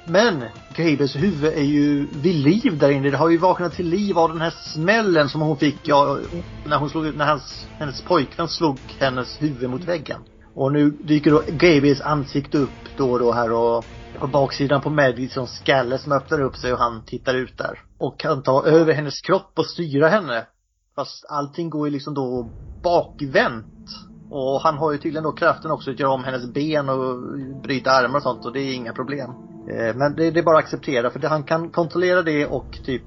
Men Gabriels huvud är ju vid liv där inne. Det har ju vaknat till liv av den här smällen som hon fick ja, när hon slog, när hans, hennes pojkvän slog hennes huvud mot väggen. Och nu dyker då Gabriels ansikte upp då och då här och på baksidan på Madisons skalle som öppnar upp sig och han tittar ut där. Och kan ta över hennes kropp och styra henne. Fast allting går ju liksom då bakvänt. Och han har ju tydligen då kraften också att göra om hennes ben och bryta armar och sånt och det är inga problem. Eh, men det, är bara att acceptera för han kan kontrollera det och typ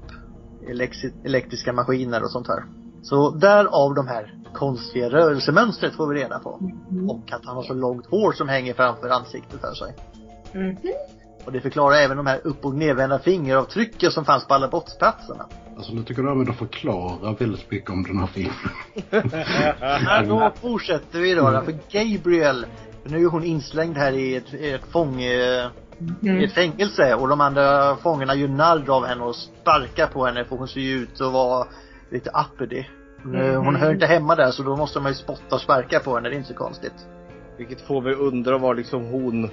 elektriska maskiner och sånt här. Så därav de här konstiga rörelsemönstret får vi reda på. Och att han har så långt hår som hänger framför ansiktet för sig. Mhm. Och det förklarar även de här upp och nedvända fingeravtrycken som fanns på alla brottsplatserna. Alltså nu tycker jag att de förklarar väldigt mycket om den här filmen. Men då fortsätter vi då. För Gabriel, för nu är hon inslängd här i ett, i ett fång, eh, i ett fängelse och de andra fångarna gör narr av henne och sparkar på henne för hon ser ju ut att vara lite uppity. Nu, Hon hör inte hemma där så då måste man ju spotta och sparka på henne, det är inte så konstigt. Vilket får mig undra vad liksom hon,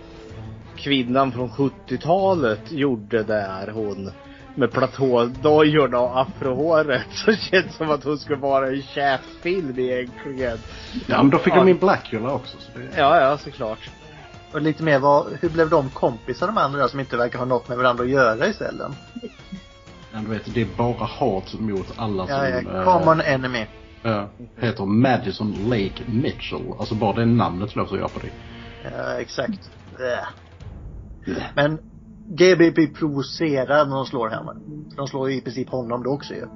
kvinnan från 70-talet gjorde där hon med platådojorna och afrohåret. Så känns som att hon skulle vara i käfilm egentligen. Ja men då fick de in Blackula också. Så det... Ja, ja såklart. Och lite mer vad, hur blev de kompisar de andra som inte verkar ha något med varandra att göra i cellen? Men du vet, det är bara hat mot alla som... Ja, eh, ja, common enemy. ja, heter Madison Lake Mitchell. Alltså bara det namnet låter jag på det. Ja, exakt. Äh. Men GB blir provocerad när de slår henne. För de slår ju i princip honom då också ju.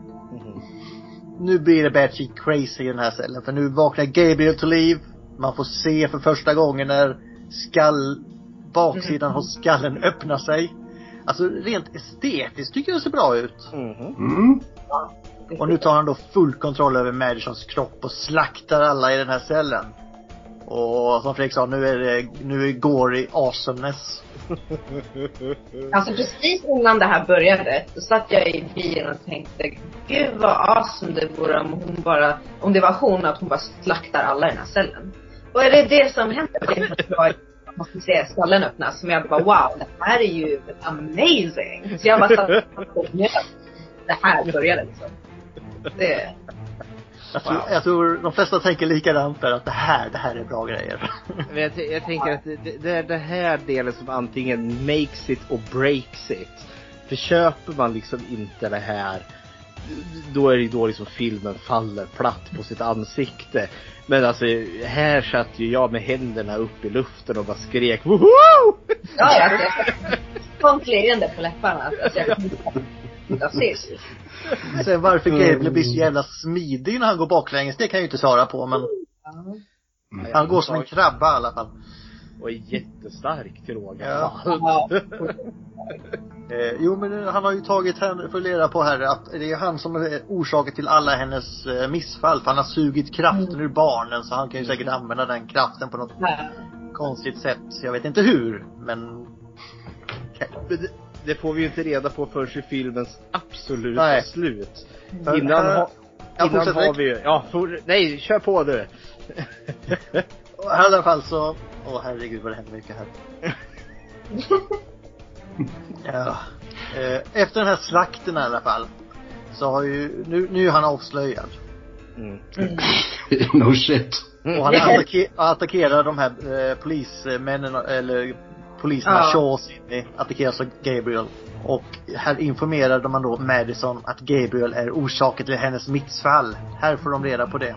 Nu blir det batshit crazy i den här cellen. För nu vaknar Gabriel till liv. Man får se för första gången när skall, baksidan av skallen öppnar sig. Alltså rent estetiskt tycker jag det ser bra ut. Mhm. Mm. Och nu tar han då full kontroll över Madisons kropp och slaktar alla i den här cellen. Och som Fredrik sa, nu är det, nu är gory awesomeness. Alltså precis innan det här började, så satt jag i bilen och tänkte, gud vad awesome det vore om hon bara, om det var hon, att hon bara slaktar alla i den här cellen. Och är det det som händer? Det är att jag måste se skallen öppnas, som jag bara wow, det här är ju amazing. Så jag bara satt och njöt. Det här började liksom. Det, jag tror, jag tror de flesta tänker likadant där, att det här, det här är bra grejer. Men jag, jag tänker att det, det är det här delen som antingen makes it och breaks it. För köper man liksom inte det här då är det ju då liksom filmen faller platt på sitt ansikte. Men alltså här satt ju jag med händerna upp i luften och bara skrek woho! ja, ja, jag sånt leende på läpparna. Jag ses. Sen varför Gabriel blir så jävla smidig när han går baklänges, det kan jag ju inte svara på men han går som en krabba i alla fall. Och är jättestark till råga Ja. Eh, jo men han har ju tagit henne, leda på här, att det är han som är orsaken till alla hennes eh, missfall. För han har sugit kraften ur barnen så han kan ju säkert använda den kraften på något Ja. konstigt sätt. Jag vet inte hur, Men det, får vi ju inte reda på förrän i filmens absoluta Nej. slut. För Innan, ha, innan har vi ju, ja, for, nej, kör på du. Och I alla fall så, åh herregud vad det händer mycket här. ja. Eh, Efter den här slakten i alla fall. Så har ju, nu, nu är han avslöjad. Mm. no shit. Och han attacke, attackerar de här eh, polismännen, eller poliserna, Ja. Shaw och Sidney, attackeras av Gabriel. Och här informerade man då Madison att Gabriel är orsaken till hennes missfall. Här får de reda på det.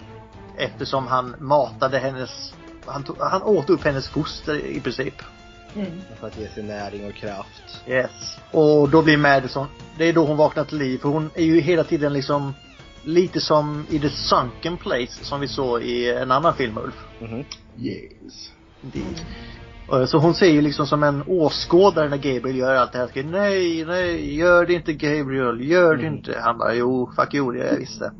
Eftersom han matade hennes, han, tog, han åt upp hennes foster i princip. Mm. För att ge sig näring och kraft. Yes. Och då blir Madison det är då hon vaknar till liv. För hon är ju hela tiden liksom lite som i The Sunken Place som vi såg i en annan film Ulf. Mhm. Yes. Eh, Så hon ser ju liksom som en åskådare när Gabriel gör allt det här. Ska, nej, nej, gör det inte Gabriel, gör det inte. Han bara, jo, fuck jo, det jag visste.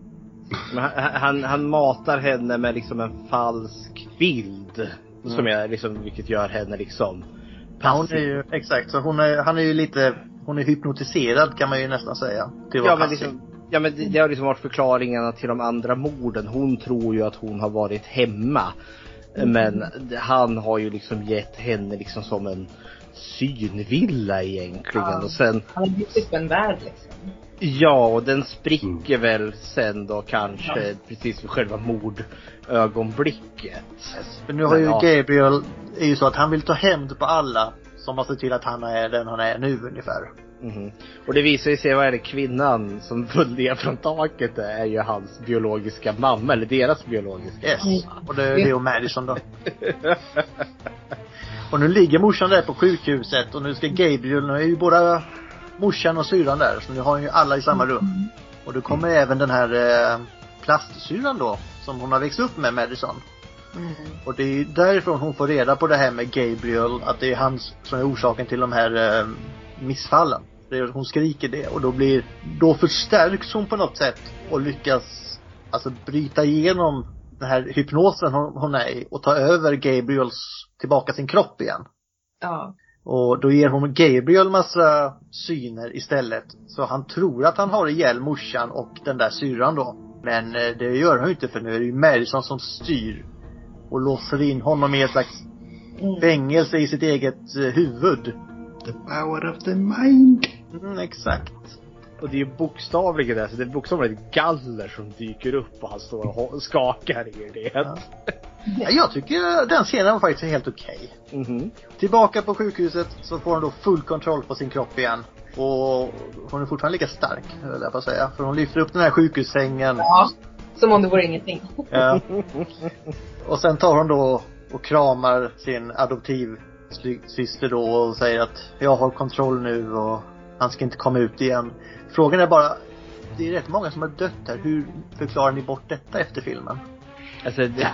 Men han, han, han matar henne med liksom en falsk bild. Som är liksom, vilket gör henne liksom Ja, hon är ju, exakt, så hon är, han är ju lite, hon är hypnotiserad kan man ju nästan säga. Till att vara Ja men passiv. liksom, ja men det, det har liksom varit förklaringarna till de andra morden. Hon tror ju att hon har varit hemma. Men han har ju liksom gett henne liksom som en synvilla egentligen. Ja. Och sen, Han har byggt upp en värld liksom. ja och den spricker väl sen då kanske precis vid själva mordögonblicket. För nu har ju Ja. Gabriel, är ju så att han vill ta hämnd på alla som har sett till att han är den han är nu ungefär. Mhm. Och det visar ju sig, vad är det, kvinnan som föll ner från taket är ju hans biologiska mamma, eller deras biologiska Yes. mamma. Och det är Leo Madison då. Och nu ligger morsan där på sjukhuset och nu ska Gabriel, nu är ju båda morsan och syrran där. Så nu har ju alla i samma rum. Och då kommer även den här eh, plastsyrran då, som hon har växt upp med, Madison. Och det är därifrån hon får reda på det här med Gabriel, att det är han som är orsaken till de här eh, missfallen. Det hon skriker det och då blir, då förstärks hon på något sätt och lyckas alltså bryta igenom den här hypnosen hon, hon är i och ta över Gabriels, tillbaka sin kropp igen. Ja. Och då ger hon Gabriel massa syner istället. Så han tror att han har ihjäl morsan och den där syrran då. Men eh, det gör han ju inte för nu är det ju Madison som styr. Och låser in honom i ett slags Mm. fängelse i sitt eget eh, huvud. The power of the mind. Mm, exakt. Och det är ju bokstavligen det, så det är bokstavligen ett galler som dyker upp och han står och skakar i det. Ja. Ja, jag tycker den scenen var faktiskt helt okej. Mhm. Tillbaka på sjukhuset så får hon då full kontroll på sin kropp igen. Och hon är fortfarande lika stark, höll jag på att säga. För hon lyfter upp den här sjukhussängen. ja. Som om det vore ingenting. Ja. Och sen tar hon då och kramar sin adoptivsyster då och säger att jag har kontroll nu och han ska inte komma ut igen. Frågan är bara, det är rätt många som har dött här. Hur förklarar ni bort detta efter filmen? Alltså, det,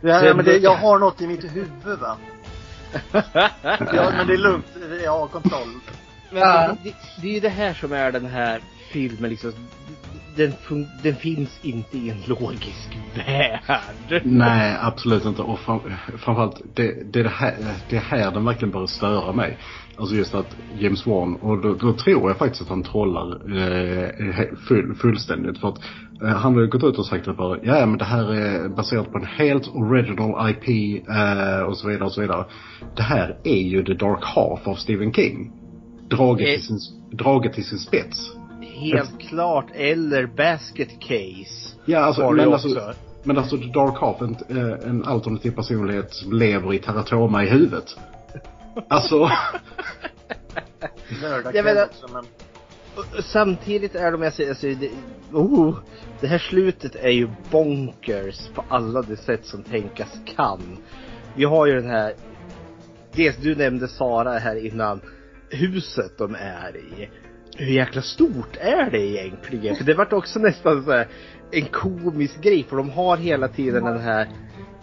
Ja, Det- men det, jag har något i mitt huvud va. Ja, men det är lugnt. Jag har kontroll. Men Ja. det, det är ju det här som är den här filmen liksom. Den, den finns inte i en logisk värld. Nej, absolut inte. Och fram, framförallt, det, det, är det, här, det är här den verkligen börjar störa mig. Alltså just att James Wan, och då, då tror jag faktiskt att han trollar eh, full, fullständigt. För att eh, han har ju gått ut och sagt att bara, ja men det här är baserat på en helt original IP eh, och så vidare och så vidare. Det här är ju The Dark Half av Stephen King. Draget, Eh. till sin, draget till sin spets. Helt klart. Eller Basket Case. Ja, alltså, men, också. alltså, men alltså The Dark Half, en, eh, en alternativ personlighet som lever i teratoma i huvudet. Alltså, Jag menar- också men. Och Samtidigt är de, jag säger, alltså, det, oh, det här slutet är ju bonkers på alla de sätt som tänkas kan. Vi har ju den här, dels du nämnde Sara här innan, huset de är i. Hur jäkla stort är det egentligen? För det vart också nästan så här en komisk grej för de har hela tiden den här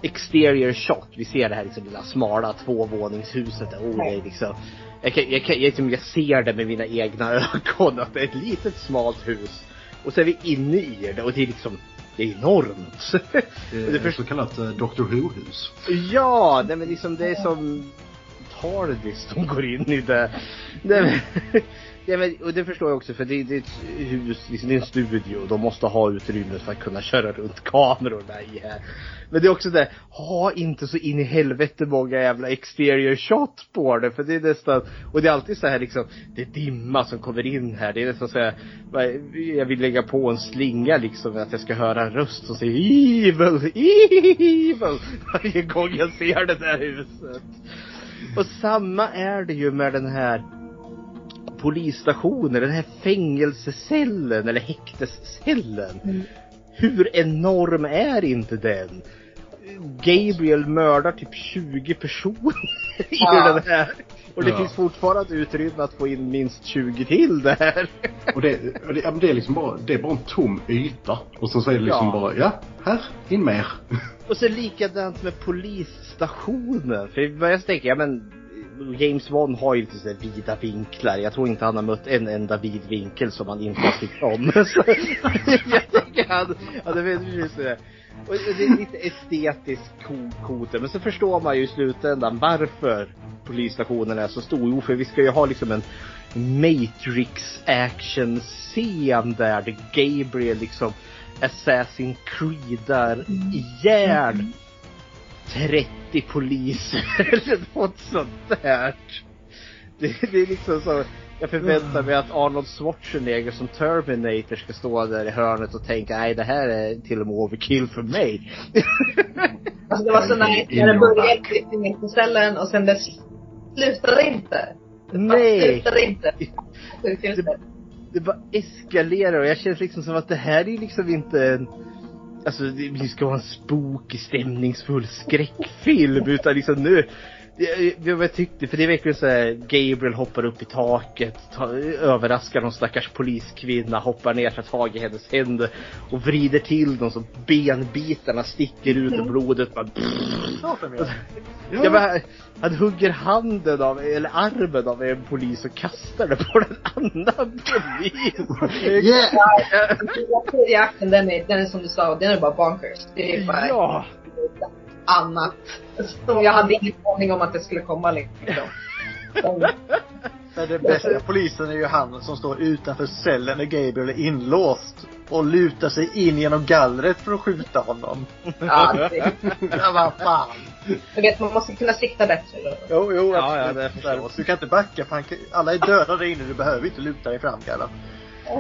exterior shot. Vi ser det här liksom lilla smala tvåvåningshuset. Oh, det är liksom, jag, kan, jag, kan, jag, liksom, jag ser det med mina egna ögon att det är ett litet smalt hus. Och så är vi inne i det och det är liksom, det är enormt. det är först- så kallat eh, Doctor Who-hus. Ja, nej men liksom det är som Tardis som går in i det. Nej, men, ja, men, och det förstår jag också för det, det är ett hus, liksom, det är en studio. De måste ha utrymme för att kunna köra runt kamerorna i här. Men det är också det, ha inte så in i helvete många jävla exterior shot på det. För det är nästan, och det är alltid så här liksom, det är dimma som kommer in här. Det är nästan så här, jag vill lägga på en slinga liksom, att jag ska höra en röst som säger evil, evil. Varje gång jag ser det där huset. Och samma är det ju med den här polisstationen, den här fängelsecellen eller häktescellen. Hur enorm är inte den? Gabriel mördar typ 20 personer i Ja. den här. Och det Ja. finns fortfarande utrymme att få in minst 20 till där. Och det, och det, ja, det är liksom bara, det är bara en tom yta. Och så är det liksom Ja. bara, ja, här, in mer. Och så likadant med polisstationen. För jag tänker, ja men James Wan har ju lite så här vida vinklar. Jag tror inte han har mött en enda vid vinkel som han inte har tyckt om. Så jag tänker han, ja det vet här. Och det är lite estetiskt coolt. Men så förstår man ju i slutändan varför polisstationen är så stor. Jo, för vi ska ju ha liksom en Matrix action scen där, Gabriel liksom Assassin Creedar ihjäl 30 poliser eller något sånt där. Det, det är liksom så, jag förväntar mig att Arnold Schwarzenegger som Terminator ska stå där i hörnet och tänka nej det här är till och med overkill för mig. Alltså det var så nice när det började i fängelsecellen och sen det slutade inte. Det Nej! slutade inte. Sjukhuset. Det bara eskalerar och jag känner liksom som att det här är liksom inte en Alltså det ska vara en spooky, stämningsfull skräckfilm utan liksom nu jag, jag, jag tyckte, för det är verkligen så här, Gabriel hoppar upp i taket, ta, överraskar någon stackars poliskvinna, hoppar ner, tar tag i hennes händer och vrider till dem så benbitarna sticker ut och blodet bara. Ja, men han, hugger handen av, eller armen av en polis och kastar den på en annan polis. Yeah! Den akten, den är, den är som du sa, den är bara bonkers. Det är bara Ja. Annat. Som jag hade ingen aning om att det skulle komma liksom. Det bästa polisen är ju han som står utanför cellen när Gabriel är inlåst. Och lutar sig in genom gallret för att skjuta honom. Ja, det, Ja, vad fan. du vet, man måste kunna sikta bättre. Då. Jo, jo, Ja, ja, det förstås. Du kan inte backa för han, kan- alla är döda där inne. Du behöver inte luta dig fram.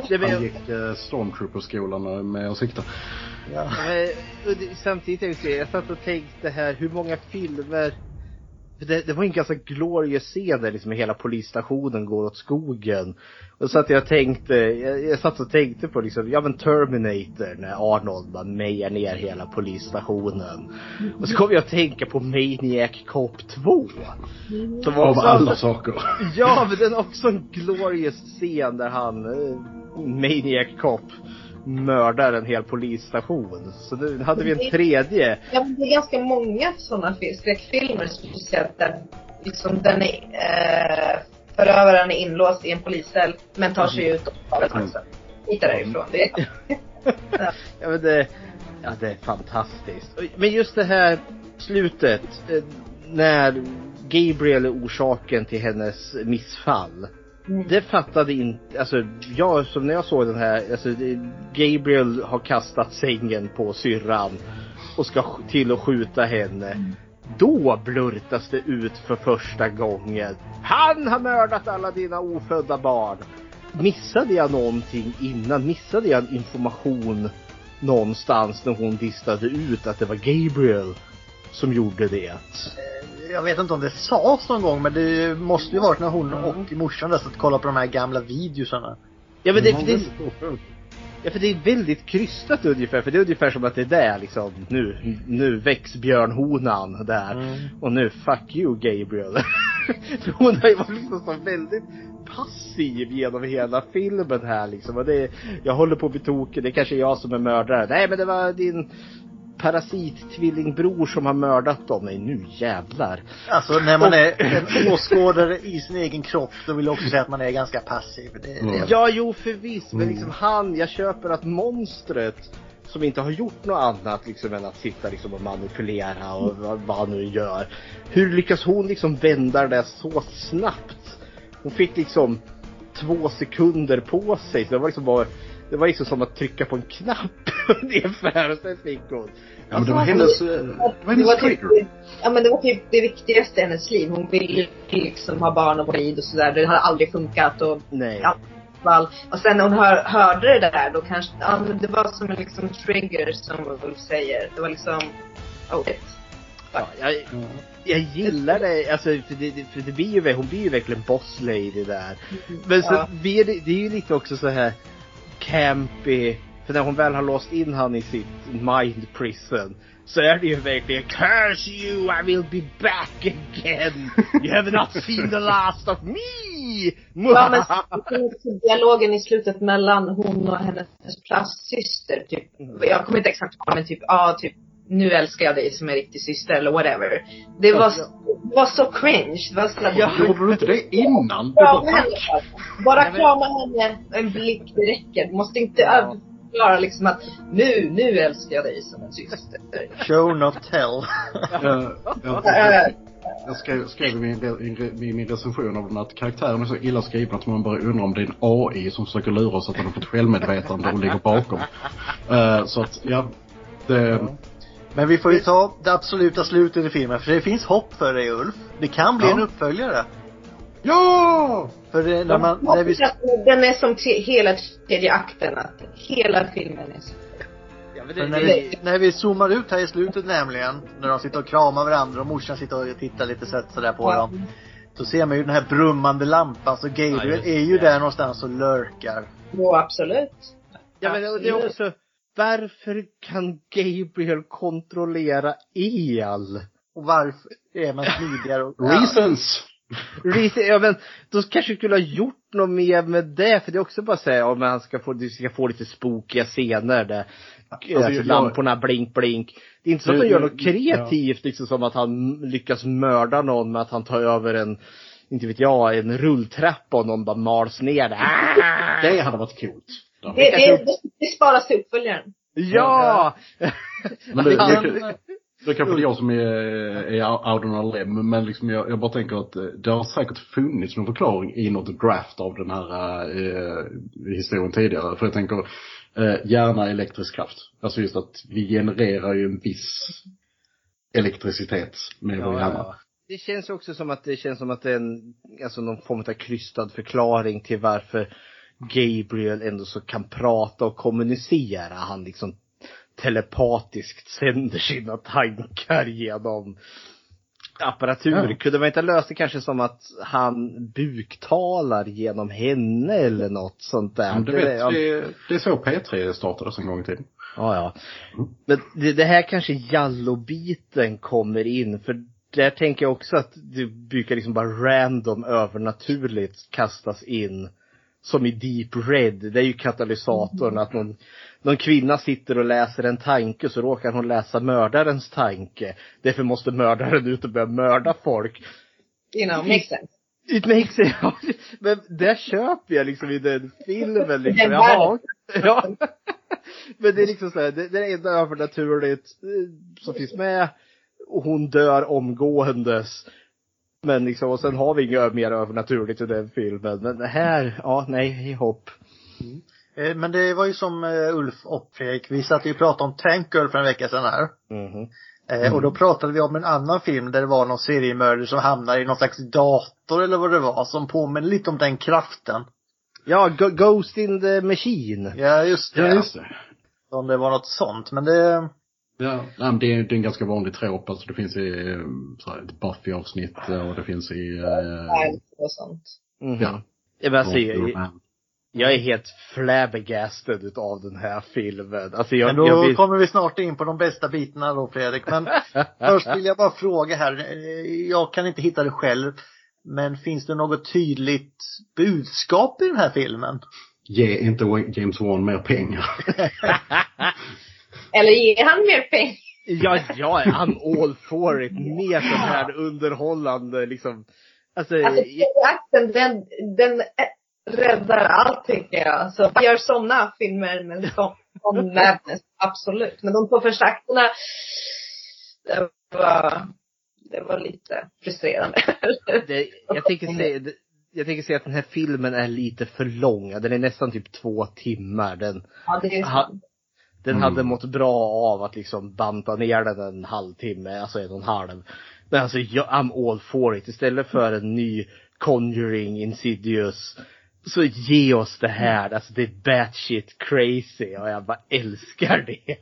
Det Han gick eh, Stormtrooper-skolan med att sikta. Ja. men, det- samtidigt, jag, säga, jag satt och tänkte här, hur många filmer det, det var en ganska glorious scen där liksom hela polisstationen går åt skogen. Och så att jag tänkte, jag, jag satt och tänkte på liksom, ja men Terminator när Arnold bara mejar ner hela polisstationen. Och så kom jag att tänka på Maniac Cop 2. Som var Av också- alla saker. Ja, men den är också en glorious scen där han, eh, Maniac Cop, mördar en hel polisstation. Så nu hade vi en tredje. Ja, det är ganska många sådana fi- skräckfilmer speciellt där liksom den är, eh, förövaren är inlåst i en poliscell men tar sig ut och Mm. Hittar därifrån. Det är, Ja, men det, ja, det är fantastiskt. Men just det här slutet, eh, när Gabriel är orsaken till hennes missfall. Mm. Det fattade inte, alltså jag, som när jag såg den här, alltså Gabriel har kastat sängen på syrran och ska sk- till att skjuta henne. Då blurtas det ut för första gången. Han har mördat alla dina ofödda barn. Missade jag någonting innan? Missade jag information någonstans när hon listade ut att det var Gabriel som gjorde det? Jag vet inte om det sades någon gång men det måste ju varit när hon och morsan där satt och kollade på de här gamla videosarna. Ja men det, Mm, det, Ja för det är väldigt krystat ungefär, för det är ungefär som att det är där liksom, nu, nu väcks björnhonan där. Mm. Och nu, fuck you Gabriel. hon har ju varit liksom så väldigt passiv genom hela filmen här liksom. Och det, jag håller på att bli tokig, det är kanske jag som är mördare. Nej men det var din parasittvillingbror som har mördat dem. Nej nu jävlar. Alltså när man är en åskådare i sin egen kropp då vill jag också säga att man är ganska passiv. Det, Mm. det, Ja, jo förvisso. Men Mm. liksom han, jag köper att monstret som inte har gjort något annat liksom än att sitta liksom och manipulera och vad, vad han nu gör. Hur lyckas hon liksom vända det så snabbt? Hon fick liksom två sekunder på sig. Så det var liksom bara det var liksom som att trycka på en knapp ungefär och sen fick hon. Ja, men det var hennes, eh, det var det hennes var typ, trigger. ja men det var typ det viktigaste i hennes liv. Hon ville liksom ha barn och gravid och sådär. Det hade aldrig funkat och Nej. Ja. Väl. Och sen när hon hör, hörde det där då kanske, ja men det var som en liksom trigger som Ulf säger. Det var liksom, oh shit. Ja, jag, jag gillar det, alltså för det, det- för det blir ju, hon blir ju verkligen boss lady där. Men så Ja. blir det, det är ju lite också så här campy, för när hon väl har låst in han i sitt mind prison, så är det ju verkligen Curse you, I will be back again! You have not seen the last of me! Ja men dialogen i slutet mellan hon och hennes plastsyster typ. Jag kommer inte exakt ihåg men typ, ja typ nu älskar jag dig som en riktig syster eller whatever. Det var, det var så cringe. Det var så Ja. Gjorde du inte det innan? Du bara, henne. Bara krama henne, en blick, det räcker. Du måste inte Ja. Förklara liksom att nu, nu älskar jag dig som en syster. Show not tell. Jag, jag skrev, skrev i, min, i, i min recension av den att karaktären är så illa skriven att man börjar undra om det är en AI som försöker lura oss att den har fått självmedvetande och ligger bakom. Eh, så att, ja. Det, Men vi får ju ta det absoluta slutet i filmen, för det finns hopp för dig Ulf. Det kan bli Ja. en uppföljare. Ja! För det, när man, när vi, Den är som tre, hela tredje akten. Att hela filmen är så. Ja, det, när, vi, när vi zoomar ut här i slutet nämligen, när de sitter och kramar varandra och morsan sitter och tittar lite sött sådär på dem. Så ser man ju den här brummande lampan, så Gabriel Ja, är ju där någonstans och lurkar. Jo, absolut. ja, men det är också, varför kan Gabriel kontrollera el? Och varför är man smidigare och... Reasons! Ja men, då kanske skulle ha gjort något mer med det, för det är också bara säga, ja men han ska få, du ska få lite spookiga scener där, alltså, jag- lamporna blink blink. Det är inte så att Du- de gör du- något kreativt liksom som att han lyckas mörda någon med att han tar över en, inte vet jag, en rulltrappa och någon bara mals ner där. Ah! Det hade varit coolt. Ja. Det, det, det, det sparas till uppföljaren. Ja! Men det, det, det, kanske är jag som är, är out on a limb, men liksom jag, jag bara tänker att eh, det har säkert funnits någon förklaring i något draft av den här eh, historien tidigare. För jag tänker, eh, gärna elektrisk kraft. Alltså just att vi genererar ju en viss elektricitet med vår hjärna. Det känns också som att det känns som att det är en, alltså någon form av krystad förklaring till varför Gabriel ändå så kan prata och kommunicera. Han liksom telepatiskt sänder sina tankar genom apparatur. Ja. Kunde man inte lösa det kanske som att han buktalar genom henne eller något sånt där? Men du vet, det, det är så P3 startades en gång i tiden. Ja, ja. Men det, det här kanske Jallo-biten kommer in, för där tänker jag också att det brukar liksom bara random övernaturligt kastas in. Som i Deep Red, det är ju katalysatorn att någon, någon kvinna sitter och läser en tanke så råkar hon läsa mördarens tanke. Därför måste mördaren ut och börja mörda folk. You know, makes sense. It makes sense. Men det köper jag liksom i den filmen liksom. Jaha. Ja. Men det är liksom så här, det, det är enda övernaturligt eh, som finns med. Och hon dör omgåendes. Men liksom, och sen har vi inget mer övernaturligt i den filmen. Men här, ja, nej, hopp. Eh, Men det var ju som eh, Ulf och Fredrik, vi satt ju och pratade om Tank Girl för en vecka sedan här. Mhm. Eh, Och då pratade vi om en annan film där det var någon seriemördare som hamnar i någon slags dator eller vad det var, som påminner lite om den kraften. Ja, Go- Ghost in the Machine. Ja, just det. Ja, just det. Om det var något sånt, men det, Ja, det, är, det är en ganska vanlig trop. Alltså det finns i eh, så här, ett Buffy-avsnitt eh, och det finns i... Eh, Och sånt. Mhm. Ja. Ja, men alltså, jag, jag är helt flabbergasted utav den här filmen. Alltså jag, men då jag vill... kommer vi snart in på de bästa bitarna då Fredrik. Men först vill jag bara fråga här, eh, jag kan inte hitta det själv. Men finns det något tydligt budskap i den här filmen? Ge inte James Wan mer pengar. Eller ger han mer pengar? Ja, ja, I'm all for it. Mer sån här underhållande liksom. Alltså, Alltså akten, den, den räddar allt tycker jag. Så gör sådana filmer med sån, sån madness, absolut. Men de två första akterna, det var, det var lite frustrerande. det, jag tänker säga, det- jag tänker säga att den här filmen är lite för lång. Den är nästan typ två timmar. Den, ja, det är sant. Den Mm. hade mått bra av att liksom banta ner den en halvtimme, alltså en och en halv. Men alltså, jag, I'm all for it. Istället för en ny Conjuring, Insidious, så ge oss det här. Alltså det är batshit crazy och jag bara älskar det.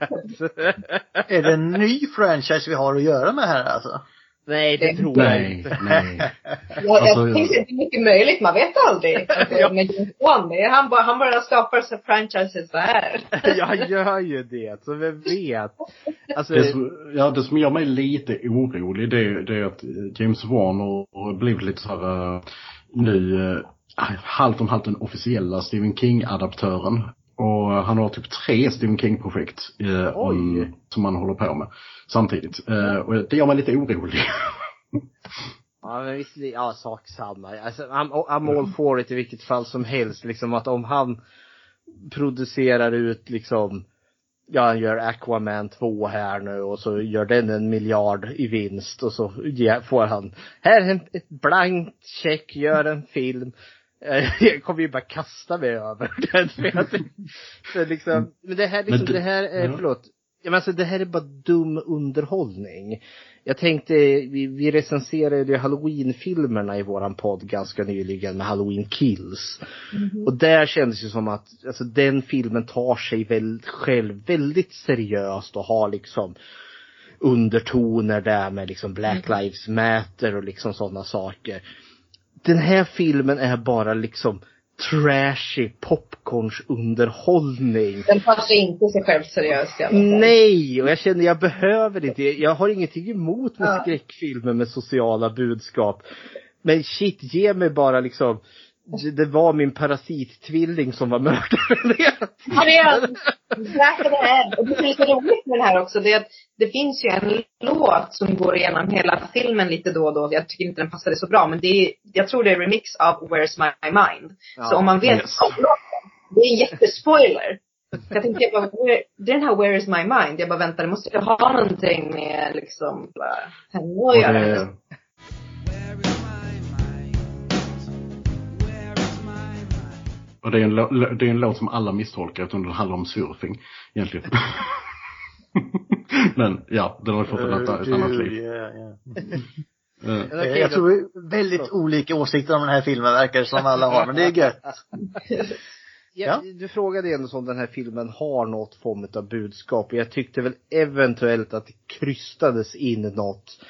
Är det en ny franchise vi har att göra med här alltså? Nej, det tror jag Nej, inte. nej. Jag, Alltså, jag tänkte är mycket möjligt, man vet aldrig. Alltså, Ja. Men James är- han bara, han bara skapar sig franchises där. Jag gör ju det, så vem vet. Alltså, Det som, ja, det som gör mig lite orolig det, är- det är att James Wan har har blivit lite så här eh, nu eh, halvt om halvt den officiella Stephen King-adaptören. Och han har typ tre Stephen King-projekt eh, om, som han håller på med samtidigt. Eh, och det gör mig lite orolig. Ja men visst, ja sak samma. Alltså, I'm, I'm all for it i vilket fall som helst. Liksom att om han producerar ut liksom, ja han gör Aquaman 2 här nu och så gör den en miljard i vinst och så får han, här är ett blankt check, gör en film. Jag kommer ju bara kasta mig över den. För liksom, men det här, liksom, det- här är, ja. förlåt. Ja, men alltså det här är bara dum underhållning. Jag tänkte, vi, vi recenserade ju halloween-filmerna i våran podd ganska nyligen med Halloween Kills. Och där kändes det som att, alltså den filmen tar sig väl själv väldigt seriöst och har liksom undertoner där med liksom Black Lives Matter och liksom sådana saker. Den här filmen är bara liksom trashy popcornsunderhållning. Den sig inte sig själv seriöst i alla fall. Nej, och jag känner jag behöver inte. Jag har ingenting emot med Ja. skräckfilmer med sociala budskap. Men shit, ge mig bara liksom det var min parasittvilling som var mördaren. Ja, det är. Och det som är lite roligt med det här också, det är att det finns ju en låt som går igenom hela filmen lite då och då. Jag tycker inte den passade så bra, men det är, jag tror det är remix av Where's My Mind. Så om man vet Yes. om låten, det är en jättespoiler. Jag tänkte jag bara, det är den här Where is my mind? Jag bara vänta, det måste ju ha någonting med liksom bara Och det, är, en, det är en låt som alla misstolkar eftersom den handlar om surfing egentligen. Men ja, den har ju fått ett, annat- ett annat liv. Ja, ja. Eh, Men okej, Jag tror väldigt olika åsikter om den här filmen verkar det som alla har, men det är gött. Ja, du frågade ändå om den här filmen har något form av budskap. Och jag tyckte väl eventuellt att det krystades in något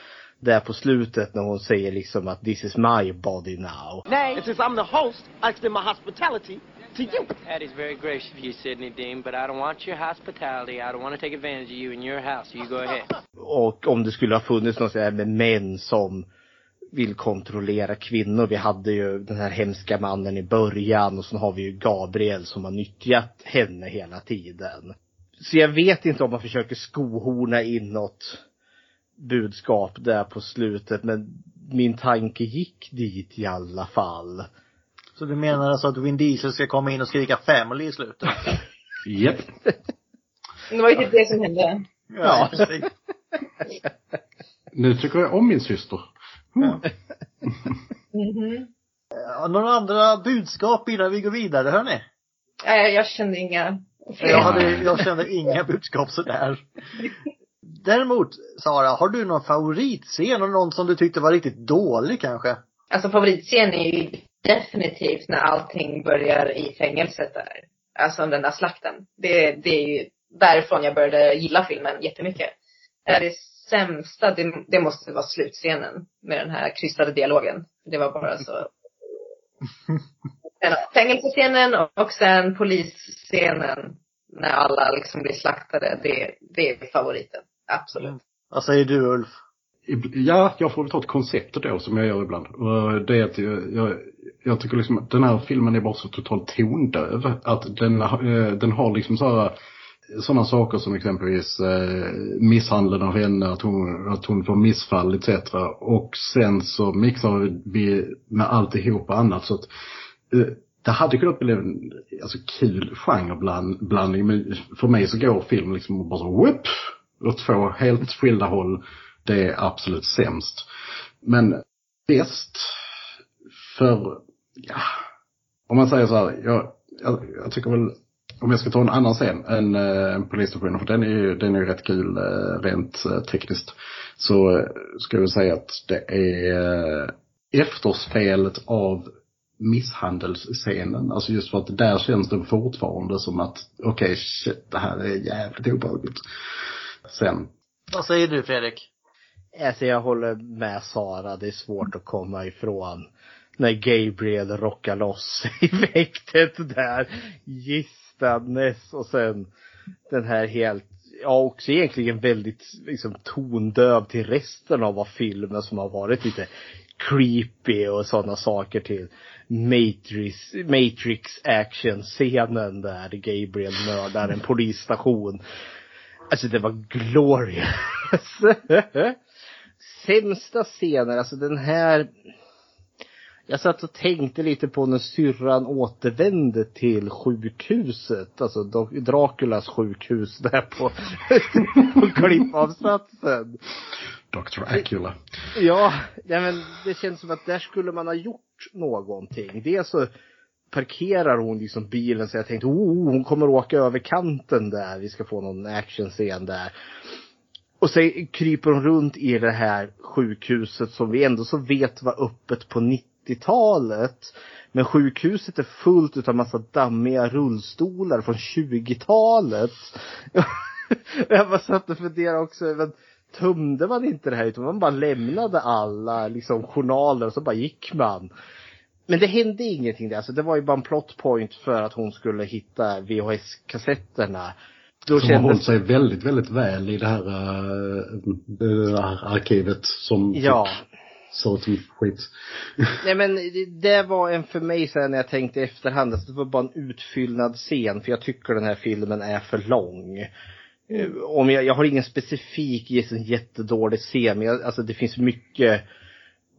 där på slutet när hon säger liksom att this is my body now. Nay, and since I'm the host, I extend my hospitality to you. That is very gracious of you, Sidney Dean, but I don't want your hospitality. I don't want to take advantage of you in your house. You go ahead. Och om det skulle ha funnits något sådär med män som vill kontrollera kvinnor. Vi hade ju den här hemska mannen i början och sen har vi ju Gabriel som har nyttjat henne hela tiden. Så jag vet inte om man försöker skohorna in något budskap där på slutet men min tanke gick dit i alla fall. Så du menar alltså att Vin Diesel ska komma in och skrika family i slutet? Japp. Det var ju typ det som hände. Ja, precis. Nu tycker jag om min syster. Mhm. Ja, några andra budskap innan vi går vidare, hörni? Nej, jag kände inga Jag, hade, jag kände inga budskap sådär. Däremot, Sara, har du någon favoritscen och någon som du tyckte var riktigt dålig kanske? Alltså favoritscenen är ju definitivt när allting börjar i fängelset där. Alltså den där slakten. Det, det är ju därifrån jag började gilla filmen jättemycket. Det sämsta, det, det måste vara slutscenen med den här krystade dialogen. Det var bara så. Fängelsescenen och sen polisscenen när alla liksom blir slaktade. Det, det är favoriten. Absolut. Vad säger du Ulf? Ja, jag får väl ta ett koncept då som jag gör ibland. Och det är att jag, jag, jag tycker liksom att den här filmen är bara så totalt tondöv. Att den, eh, den har liksom så här sådana saker som exempelvis eh, misshandeln av henne, att hon, att hon får missfall etc. Och sen så mixar vi med alltihopa annat så att eh, det hade kunnat bli en alltså, kul genreblandning men för mig så går film liksom bara så whoop, åt två helt skilda håll. Det är absolut sämst. Men bäst för, ja, om man säger så här, jag, jag, jag tycker väl, om jag ska ta en annan scen än eh, polisstationen, för den är ju, den är ju rätt kul eh, rent eh, tekniskt. Så eh, ska jag säga att det är eh, efterspelet av misshandelsscenen. Alltså just för att där känns det fortfarande som att, okej, shit, det här är jävligt obehagligt. Sen, Vad säger du Fredrik? Alltså jag håller med Sara, det är svårt att komma ifrån när Gabriel rockar loss i väktet där gistandes och sen den här helt, ja också egentligen väldigt liksom tondöv till resten av vad filmen som har varit lite creepy och sådana saker till Matrix, Matrix action-scenen där Gabriel mördar en polisstation. Alltså det var glorious. Sämsta scener, alltså den här jag satt och tänkte lite på när syrran återvände till sjukhuset, alltså Draculas sjukhus där på, på klippavsatsen. Dr. Acula. Ja, ja, men det känns som att där skulle man ha gjort någonting. Dels så parkerar hon liksom bilen så jag tänkte, oh, hon kommer åka över kanten där. Vi ska få någon actionscen där. Och sen kryper hon runt i det här sjukhuset som vi ändå så vet var öppet på 90-talet. Men sjukhuset är fullt utav massa dammiga rullstolar från 20-talet. jag bara satt och funderade också, men tömde man inte det här utan man bara lämnade alla liksom journaler och så bara gick man. Men det hände ingenting där, alltså det var ju bara en plot point för att hon skulle hitta VHS-kassetterna. Då Som har hållit sig väldigt, väldigt väl i det här, uh, här arkivet som Ja. Så som skit. Nej men det, det var en för mig sen när jag tänkte efterhand, alltså det var bara en utfyllnad scen för jag tycker den här filmen är för lång. Eh, Om jag, jag har ingen specifik en jättedålig scen, men jag, alltså det finns mycket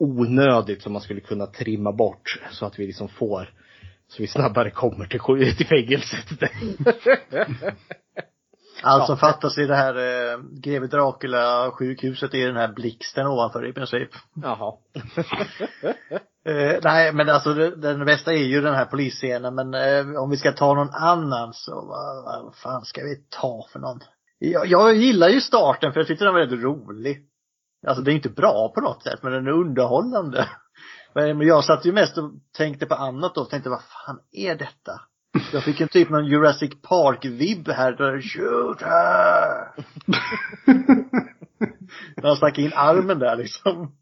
onödigt som man skulle kunna trimma bort så att vi liksom får, så vi snabbare kommer till, till fängelset. Allt som fattas i det här eh, greve Dracula sjukhuset är den här blixten ovanför i princip. Jaha. Eh, nej men alltså den bästa är ju den här polisscenen men eh, om vi ska ta någon annan så vad, vad fan ska vi ta för någon? Jag, jag gillar ju starten för jag tyckte den var väldigt rolig. Alltså det är inte bra på något sätt men den är underhållande. Men jag satt ju mest och tänkte på annat och tänkte vad fan är detta? Jag fick en typ någon Jurassic Park-vibb här där shoot her! När han stack in armen där liksom.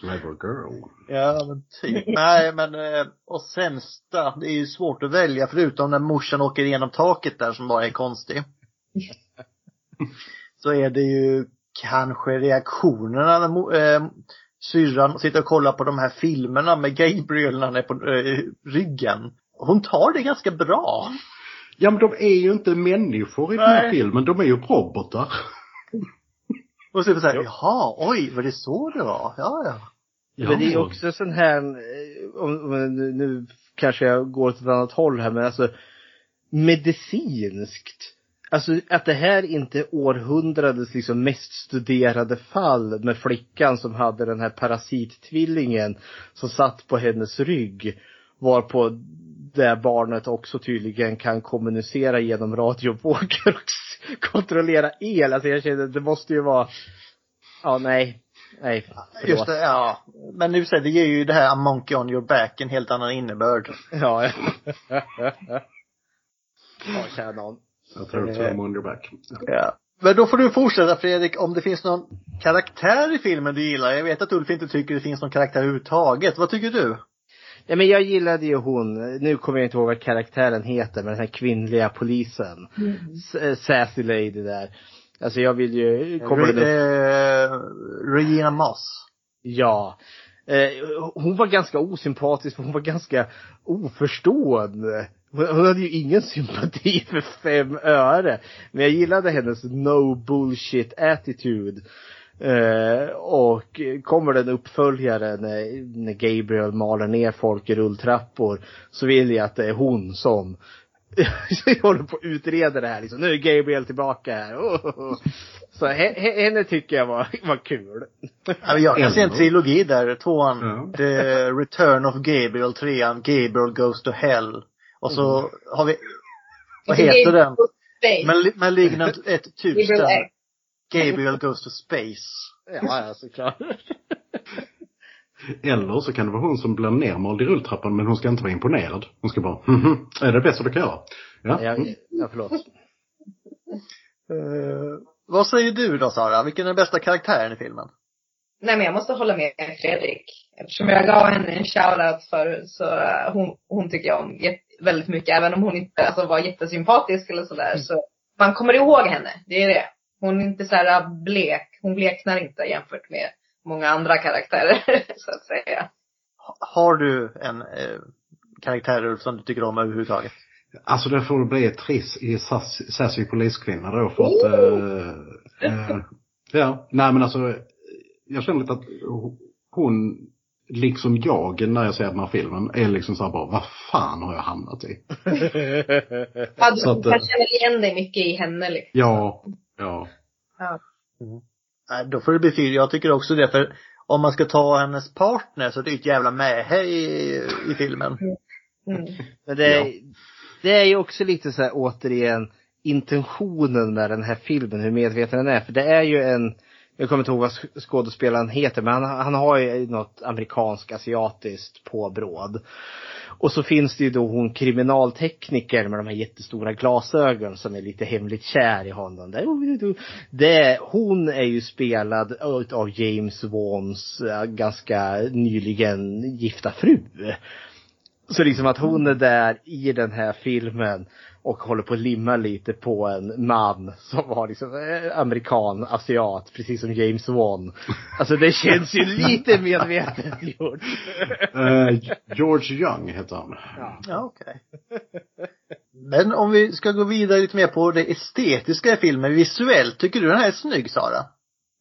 Clever girl. Ja men typ. Nej men eh, och sämsta, det är ju svårt att välja förutom när morsan åker igenom taket där som bara är konstig. Så är det ju kanske reaktionerna när eh, syrran sitter och kollar på de här filmerna med Gabriel när han är på eh, ryggen. Hon tar det ganska bra. Ja men de är ju inte människor i den här Nej. filmen, de är ju robotar. Och så är det så här, jaha, oj, var det så det var? Ja, ja. Men det är också sån här, eh, om, nu kanske jag går åt ett annat håll här men alltså medicinskt. Alltså att det här inte är århundradets liksom mest studerade fall med flickan som hade den här parasittvillingen som satt på hennes rygg. Varpå det barnet också tydligen kan kommunicera genom radiovågor och kontrollera el. Alltså jag känner, det måste ju vara, ja nej, nej. förlåt. Just det, ja. Men nu säger det ger ju det här A Monkey on your back en helt annan innebörd. Ja, ja. ja, kära någon. Jag tror det var on your back. Ja. Men då får du fortsätta Fredrik, om det finns någon karaktär i filmen du gillar. Jag vet att Ulf inte tycker det finns någon karaktär överhuvudtaget. Vad tycker du? Ja men jag gillade ju hon, nu kommer jag inte ihåg vad karaktären heter, men den här kvinnliga polisen. S- eh, Sassy lady där. Alltså jag vill ju, kommer Re- det eh, Regina Moss. Ja. Eh, hon var ganska osympatisk, hon var ganska oförstående. Hon, hon hade ju ingen sympati för fem öre. Men jag gillade hennes no bullshit attitude. Eh, och kommer den uppföljare när, när Gabriel maler ner folk i rulltrappor så vill jag att det är hon som håller på att utreda det här liksom. Nu är Gabriel tillbaka här. Oh. Så he, he, henne tycker jag var, var kul. Ja, jag kan se en trilogi där. Tvåan, Ja. The Return of Gabriel. Trean, Gabriel Goes to Hell. Och så Mm. har vi, vad heter den? Mal- Malignant 1000. Gabriel Goes to Space. Ja, ja såklart. Eller så kan det vara hon som blir nermald i rulltrappan men hon ska inte vara imponerad. Hon ska bara, mhm, är det bästa du kan göra? Ja. Ja, mm. ja förlåt. Eh, vad säger du då Sara? Vilken är den bästa karaktären i filmen? nej men jag måste hålla med Fredrik. Eftersom jag gav henne en shoutout förut så eh, hon, hon tycker jag om jätte, väldigt mycket. Även om hon inte alltså, var jättesympatisk eller sådär. Så man kommer ihåg henne. Det är det. Hon är inte så här blek. Hon bleknar inte jämfört med många andra karaktärer så att säga. Har du en eh, karaktär som du tycker om överhuvudtaget? Alltså det får bli Triss i Sass- Sassy poliskvinna då för att, eh, eh, ja, nej men alltså, jag känner lite att hon, liksom jag när jag ser den här filmen, är liksom såhär bara, vad fan har jag hamnat i? Ja, Så du att, eh, kan känna igen dig mycket i henne liksom. Ja, ja. Ja. Nej, då får det bli fyra. Jag tycker också det, för om man ska ta hennes partner så är det ett jävla mähä i, i filmen. Mm. Men det, är, det är ju också lite så här återigen intentionen med den här filmen, hur medveten den är. För det är ju en, jag kommer inte ihåg vad skådespelaren heter, men han, han har ju något amerikansk asiatiskt påbråd. Och så finns det ju då hon kriminaltekniker med de här jättestora glasögon som är lite hemligt kär i honom. Det, det, hon är ju spelad av James Wans eh, ganska nyligen gifta fru. Så liksom att hon är där i den här filmen och håller på att limma lite på en man som var liksom eh, amerikan, asiat, precis som James Wan. Alltså det känns ju lite medvetet gjort. Eh, George Young heter han. Ja, okej. Men om vi ska gå vidare lite mer på det estetiska i filmen, visuellt, tycker du den här är snygg Sara?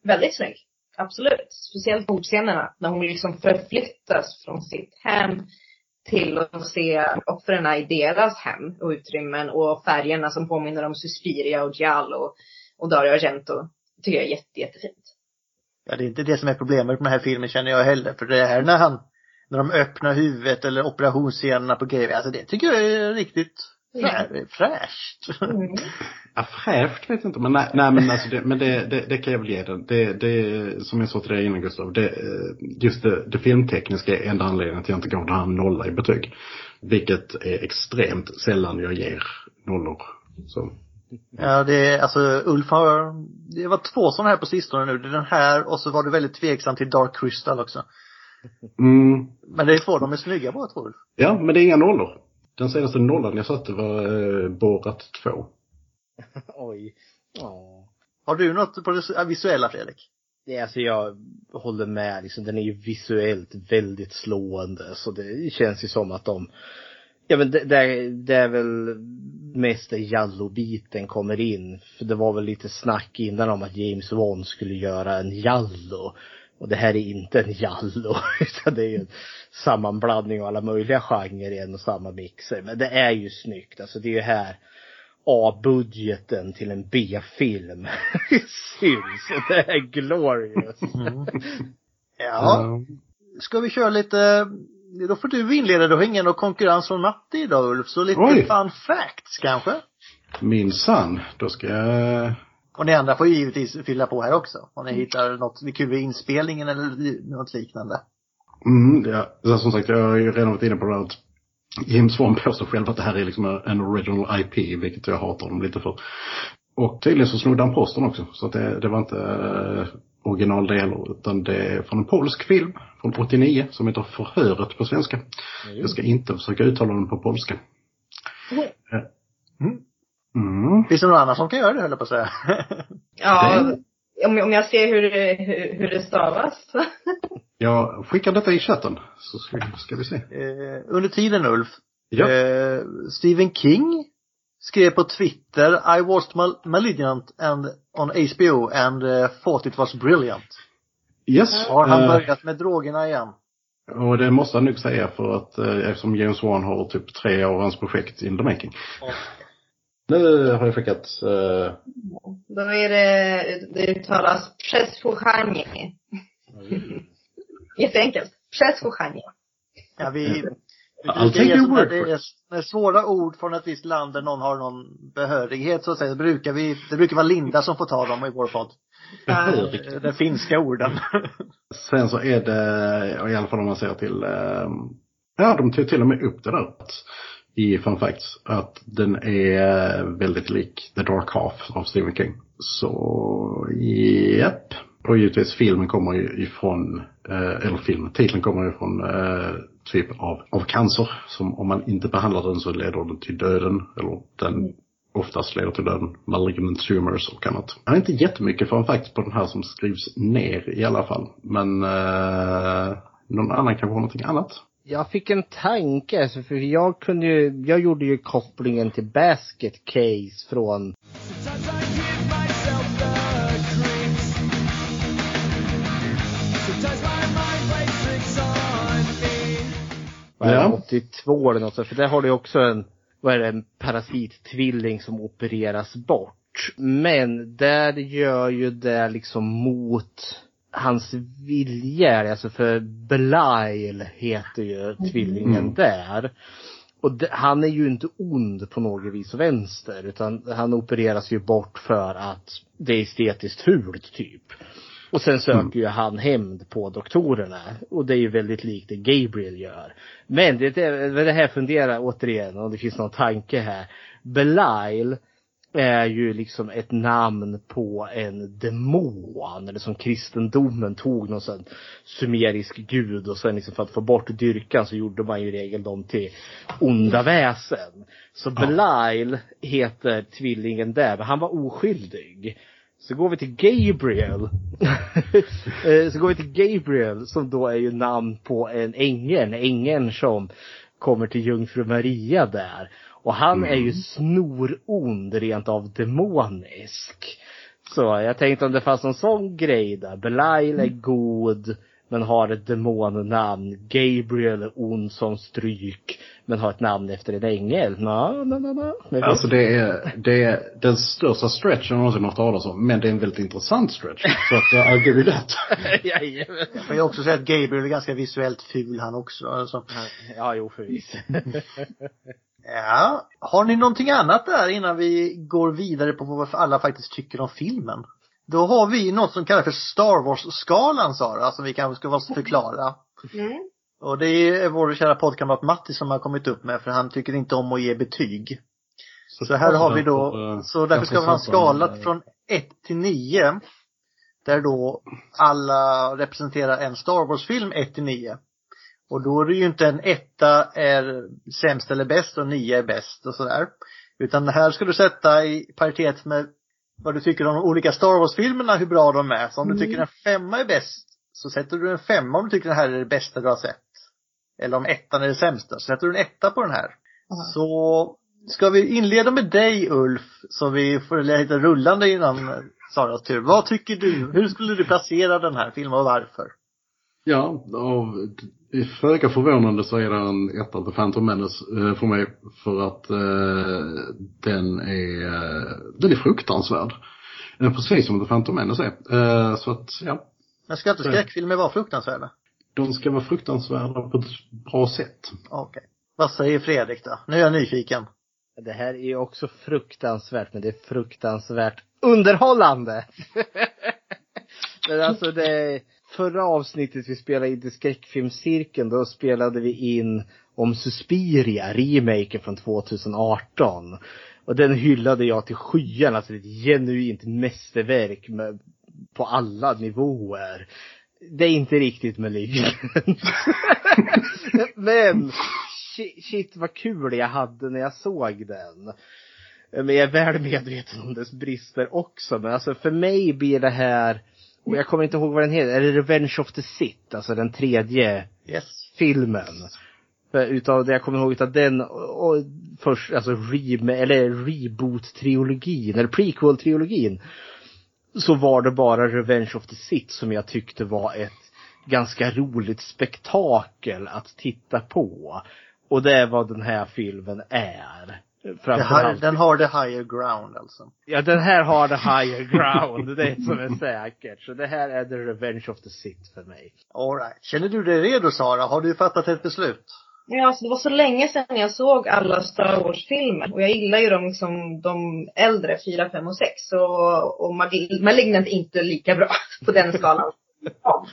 Väldigt snygg. Absolut. Speciellt mordscenerna. När hon liksom förflyttas från sitt hem till att se offren i deras hem och utrymmen och färgerna som påminner om Suspiria och Giallo och Dario Argento. tycker jag är jätte, jättefint. Ja, det är inte det som är problemet med den här filmen känner jag heller. För det här när han, när de öppnar huvudet eller operationsscenerna på grejer, alltså det tycker jag är riktigt frä, fräscht. Mm. Ja, fräscht vet jag inte, men nej, nej men alltså det, men det, det, det kan jag väl ge den. Det, det, som jag sa till dig innan Gustav, det, eh, just det, det filmtekniska är enda anledningen till att jag inte gav den här nolla i betyg. Vilket är extremt sällan jag ger nollor. Så. Ja, det är, alltså Ulf har, det var två sådana här på sistone nu. Det är den här och så var du väldigt tveksam till Dark Crystal också. Mm, Men det är två, de är snygga båda två Ulf. ja, men det är inga nollor. Den senaste nollan jag satte var eh, Borat 2. Oj. Ja. Har du något på det visuella Fredrik? Det är alltså jag håller med liksom, den är ju visuellt väldigt slående så det känns ju som att de Ja men det, det, är- det är väl mest där Jallo-biten kommer in. För det var väl lite snack innan om att James Wan skulle göra en Jallo. Och det här är inte en Jallo. Utan det är ju en sammanblandning av alla möjliga genrer i en och samma mixer. Men det är ju snyggt. Alltså det är ju här A-budgeten till en B-film syns. Och det är glorious. Ja. Ska vi köra lite, då får du inleda, du har ingen konkurrens från Matti idag Ulf, så lite Oj. fun facts kanske? Minsann, då ska jag Och ni andra får givetvis fylla på här också. Om ni hittar något kul vid inspelningen eller något liknande. Mm, ja, som sagt, jag har ju redan varit inne på det här att James Wan påstår själv att det här är liksom en original IP, vilket jag hatar dem lite för. Och tydligen så snodde han posten också, så att det, det var inte eh, originaldelar, utan det är från en polsk film från 89 som heter Förhöret på svenska. Jag ska inte försöka uttala den på polska. Mm. Mm. Finns det någon annan som kan göra det höll jag på att säga. Ja, om, om jag ser hur, det- hur, hur det stavas. Jag skickar detta i chatten, så ska, ska vi se. eh, under tiden Ulf, Ja. eh, Stephen King skrev på Twitter I watched Mal- Malignant and on HBO and uh, thought it was brilliant. Yes. Har han eh, börjat med drogerna igen? Och det måste han nog säga för att eh, eftersom James Wan har typ tre av hans projekt in the making. Nu har jag skickat, eh, Då är det, det uttalas Przesłuchanie. Jätteenkelt. Przesłuchanie. Ja, vi, vi I'll brukar take ge your word det är, när svåra ord från ett visst land där någon har någon behörighet så att säga, brukar vi, det brukar vara Linda som får ta dem i vår podd. behörigt. Eh, De finska orden. Sen så är det, i alla fall om man ser till, eh, ja de tog till och med upp det där i Fun Facts, att den är väldigt lik The Dark Half av Stephen King. Så, japp. Och givetvis filmen kommer ju ifrån, eh, eller filmen, titeln kommer ju eh, typ av, av cancer. Som om man inte behandlar den så leder den till döden. Eller den oftast leder till döden. Malignant tumors och annat. Jag har inte jättemycket Fun Facts på den här som skrivs ner i alla fall. Men eh, någon annan kanske har någonting annat. Jag fick en tanke, alltså, för jag kunde ju, jag gjorde ju kopplingen till Basket Case från vad är det, Ja. 82 eller något sånt. För där har du också en, vad är det, en parasittvilling som opereras bort. Men där gör ju det liksom mot hans vilja, alltså för Belial heter ju tvillingen Mm. där. Och det, han är ju inte ond på något vis och vänster utan han opereras ju bort för att det är estetiskt fult typ. Och sen söker Mm. ju han hämnd på doktorerna. Och det är ju väldigt likt det Gabriel gör. Men det, det, det här funderar återigen om det finns någon tanke här. Belial är ju liksom ett namn på en demon. Eller som kristendomen tog någon sån sumerisk gud och sen liksom för att få bort dyrkan så gjorde man ju i regel dem till onda väsen. Så Belial heter tvillingen där, men han var oskyldig. Så går vi till Gabriel. Eh, så går vi till Gabriel som då är ju namn på en ängel. Ängeln som kommer till jungfru Maria där. Och han är ju snorond, rent av demonisk. Så jag tänkte om det fanns någon sån grej där. Belial är god men har ett demonnamn. Gabriel är ond som stryk men har ett namn efter en ängel. Nå, nå, nå. Men Alltså det är, det är den största stretchen jag någonsin har hört talas om. Men det är en väldigt intressant stretch. Så att I'll give you that. Jajamän. Jag också säga att Gabriel är ganska visuellt ful han också. Alltså. Ja, jo förvisso. Ja. Har ni någonting annat där innan vi går vidare på vad alla faktiskt tycker om filmen? Då har vi något som kallas för Star Wars-skalan Sara, som vi kanske ska vara förklara. Mm. Och det är vår kära poddkamrat Matti som har kommit upp med för han tycker inte om att ge betyg. Så här har vi då, därför, så därför ska vi ha en skala från 1 till 9. Där då alla representerar en Star Wars-film 1 till 9. Och då är det ju inte en etta är sämst eller bäst och 9 är bäst och sådär. Utan här ska du sätta i paritet med vad du tycker om de olika Star Wars-filmerna, hur bra de är. Så om du tycker en femma är bäst, så sätter du en femma om du tycker den här är det bästa du har sett. Eller om ettan är det sämsta, så sätter du en etta på den här. Så ska vi inleda med dig Ulf, så vi får lite rullande innan Saras tur. Vad tycker du? Hur skulle du placera den här filmen och varför? Ja, och föga förvånande så är det en etta till Phantom Menace eh, för mig. För att eh, den är, eh, den är fruktansvärd. Eh, precis som The Phantom Menace är. Eh, så att, ja. Men ska inte skräckfilmer vara fruktansvärda? De ska vara fruktansvärda på ett bra sätt. Okej. Vad säger Fredrik då? Nu är jag nyfiken. Det här är ju också fruktansvärt, men det är fruktansvärt underhållande. men alltså det, förra avsnittet vi spelade in i skräckfilmscirkeln, då spelade vi in om Suspiria, remaken från 2018. Och den hyllade jag till skyarna, alltså det är ett genuint mästerverk med, på alla nivåer. Det är inte riktigt Malignant. Men shit, shit vad kul jag hade när jag såg den. Men jag är väl medveten om dess brister också. Men alltså för mig blir det här, och jag kommer inte ihåg vad den heter, är det Revenge of the Sith? Alltså den tredje Yes. filmen. För utav det jag kommer ihåg utav den och, och först, alltså rem, eller reboot-trilogin, eller prequel-trilogin. Så var det bara Revenge of the Sith som jag tyckte var ett ganska roligt spektakel att titta på. Och det är vad den här filmen är. Framförallt. den har the higher ground alltså. Ja, den här har the higher ground. Det är som är säkert. Så det här är the Revenge of the Sith för mig. Alright. Känner du dig redo Sara? Har du fattat ett beslut? Ja, alltså det var så länge sedan jag såg alla Star Wars-filmer. Och jag gillar ju de, liksom, de äldre, 4, 5 och 6. Och, och Malignant är inte lika bra på den skalan. Ja.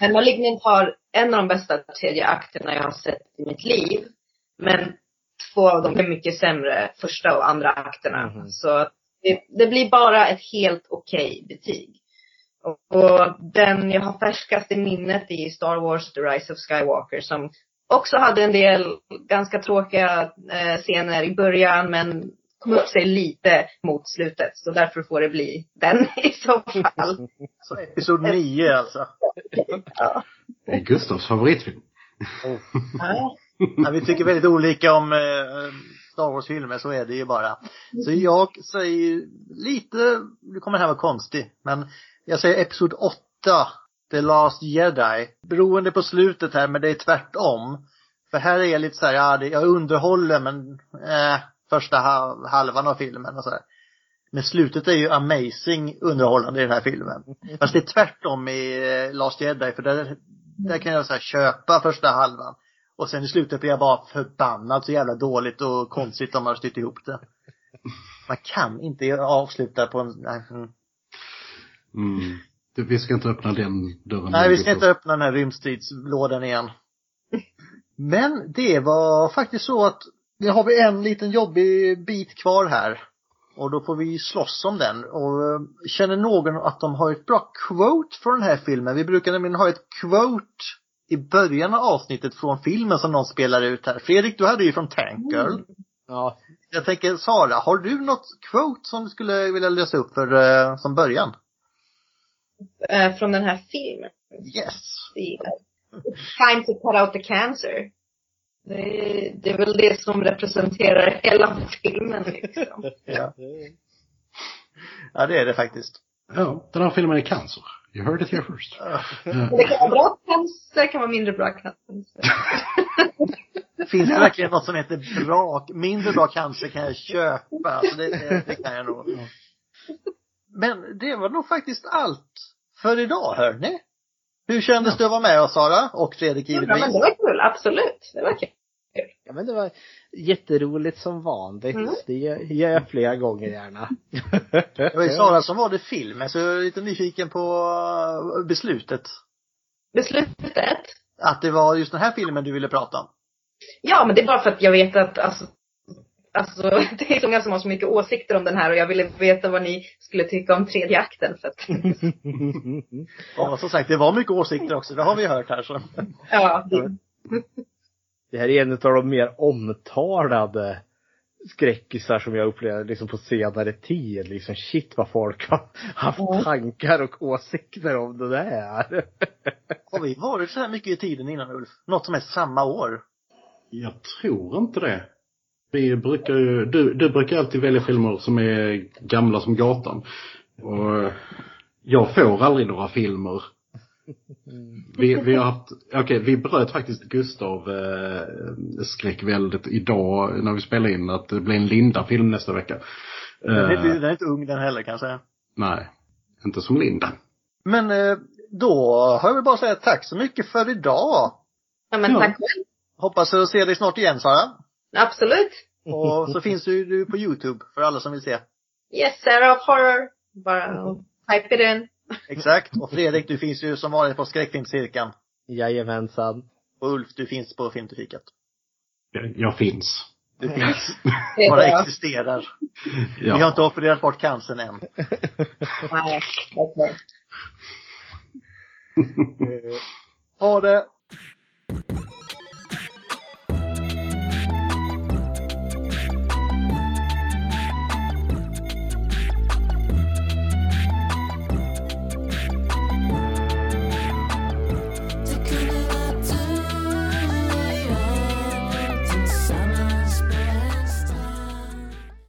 Men Malignant har en av de bästa tredje akterna jag har sett i mitt liv. Men två av dem är mycket sämre, första och andra akterna. Mhm. Så det, det blir bara ett helt okej betyg. Och, och den jag har färskast i minnet är Star Wars The Rise of Skywalker som också hade en del ganska tråkiga eh, scener i början men kom upp sig lite mot slutet. Så därför får det bli den i så fall. Så episod 9 alltså. Ja. Det är Gustavs favoritfilm. Ja. Ja, vi tycker väldigt olika om eh, Star Wars-filmer, så är det ju bara. Så jag säger lite, nu kommer det här vara konstigt, men jag säger Episod 8, The Last Jedi. Beroende på slutet här, men det är tvärtom. För här är jag lite så här, ja, jag underhåller men, eh, första halvan av filmen och så här. Men slutet är ju amazing underhållande i den här filmen. Fast det är tvärtom i eh, Last Jedi, för där, där kan jag så här köpa första halvan. Och sen i slutet blir jag bara förbannad så jävla dåligt och konstigt om man har styrt ihop det. Man kan inte avsluta på en, nej, mm. Mm. Du, Vi ska inte öppna den dörren. nej vi ska inte öppna den här rymdstridslådan igen. Men det var faktiskt så att nu har vi en liten jobbig bit kvar här. Och då får vi slåss om den. Och eh, känner någon att de har ett bra quote från den här filmen? Vi brukar nämligen ha ett quote i början av avsnittet från filmen som någon spelar ut här. Fredrik, du hade ju från Tank Girl. Ja. Jag tänker, Sara, har du något quote som du skulle vilja lösa upp för, eh, som början? Eh, från den här filmen. Yes. Är Time to cut out the cancer. Det är, det är väl det som representerar hela filmen liksom. Ja. ja, det är det faktiskt. Ja, den här filmen är cancer. You heard it here first. Det kan vara bra cancer, det kan vara mindre bra cancer. Finns det verkligen något som heter bra, mindre bra cancer kan jag köpa. Alltså det, det, det kan jag nog. Men det var nog faktiskt allt för idag hörni. Hur kändes det att vara med oss Sara? Och Fredrik Ja, men givetvis. det var kul, absolut. Det var kul. Ja men det var jätteroligt som vanligt. Mm. Det gör jag flera gånger gärna. Det var ju Sara som valde filmen så jag är lite nyfiken på eh, beslutet. Beslutet? Att det var just den här filmen du ville prata om. Ja, men det är bara för att jag vet att alltså, alltså det är så många som har så mycket åsikter om den här och jag ville veta vad ni skulle tycka om tredje akten för att, Ja, som sagt, det var mycket åsikter också. Det har vi hört här så. ja, det, Det här är en av de mer omtalade skräckisar som jag upplevde liksom på senare tid. Liksom shit vad folk har haft Ja. tankar och åsikter om det där. Har vi varit så här mycket i tiden innan Ulf? Något som är samma år? Jag tror inte det. Vi brukar ju, du, du brukar alltid välja filmer som är gamla som gatan. Och jag får aldrig några filmer. Vi, vi har haft, okej vi bröt faktiskt Gustav eh, skräckväldet idag när vi spelade in att det blir en Linda-film nästa vecka. Den är, inte, Eh, den är inte ung den heller kan jag säga. nej, inte som Linda. Men eh, då har jag väl bara säga tack så mycket för idag. ja men tack själv. Hoppas att se dig snart igen Sara. Absolut. Och så finns du, du på Youtube för alla som vill se. Yes, Sarah of Horror. Bara type it in. Exakt. Och Fredrik, du finns ju som vanligt på skräckfilmscirkeln. Jajamensan. Och Ulf, du finns på Filmtrafiket. Jag, jag finns. Du finns, bara existerar. Ja. Vi har inte opererat bort cancern än. Nej, okej. Ha det!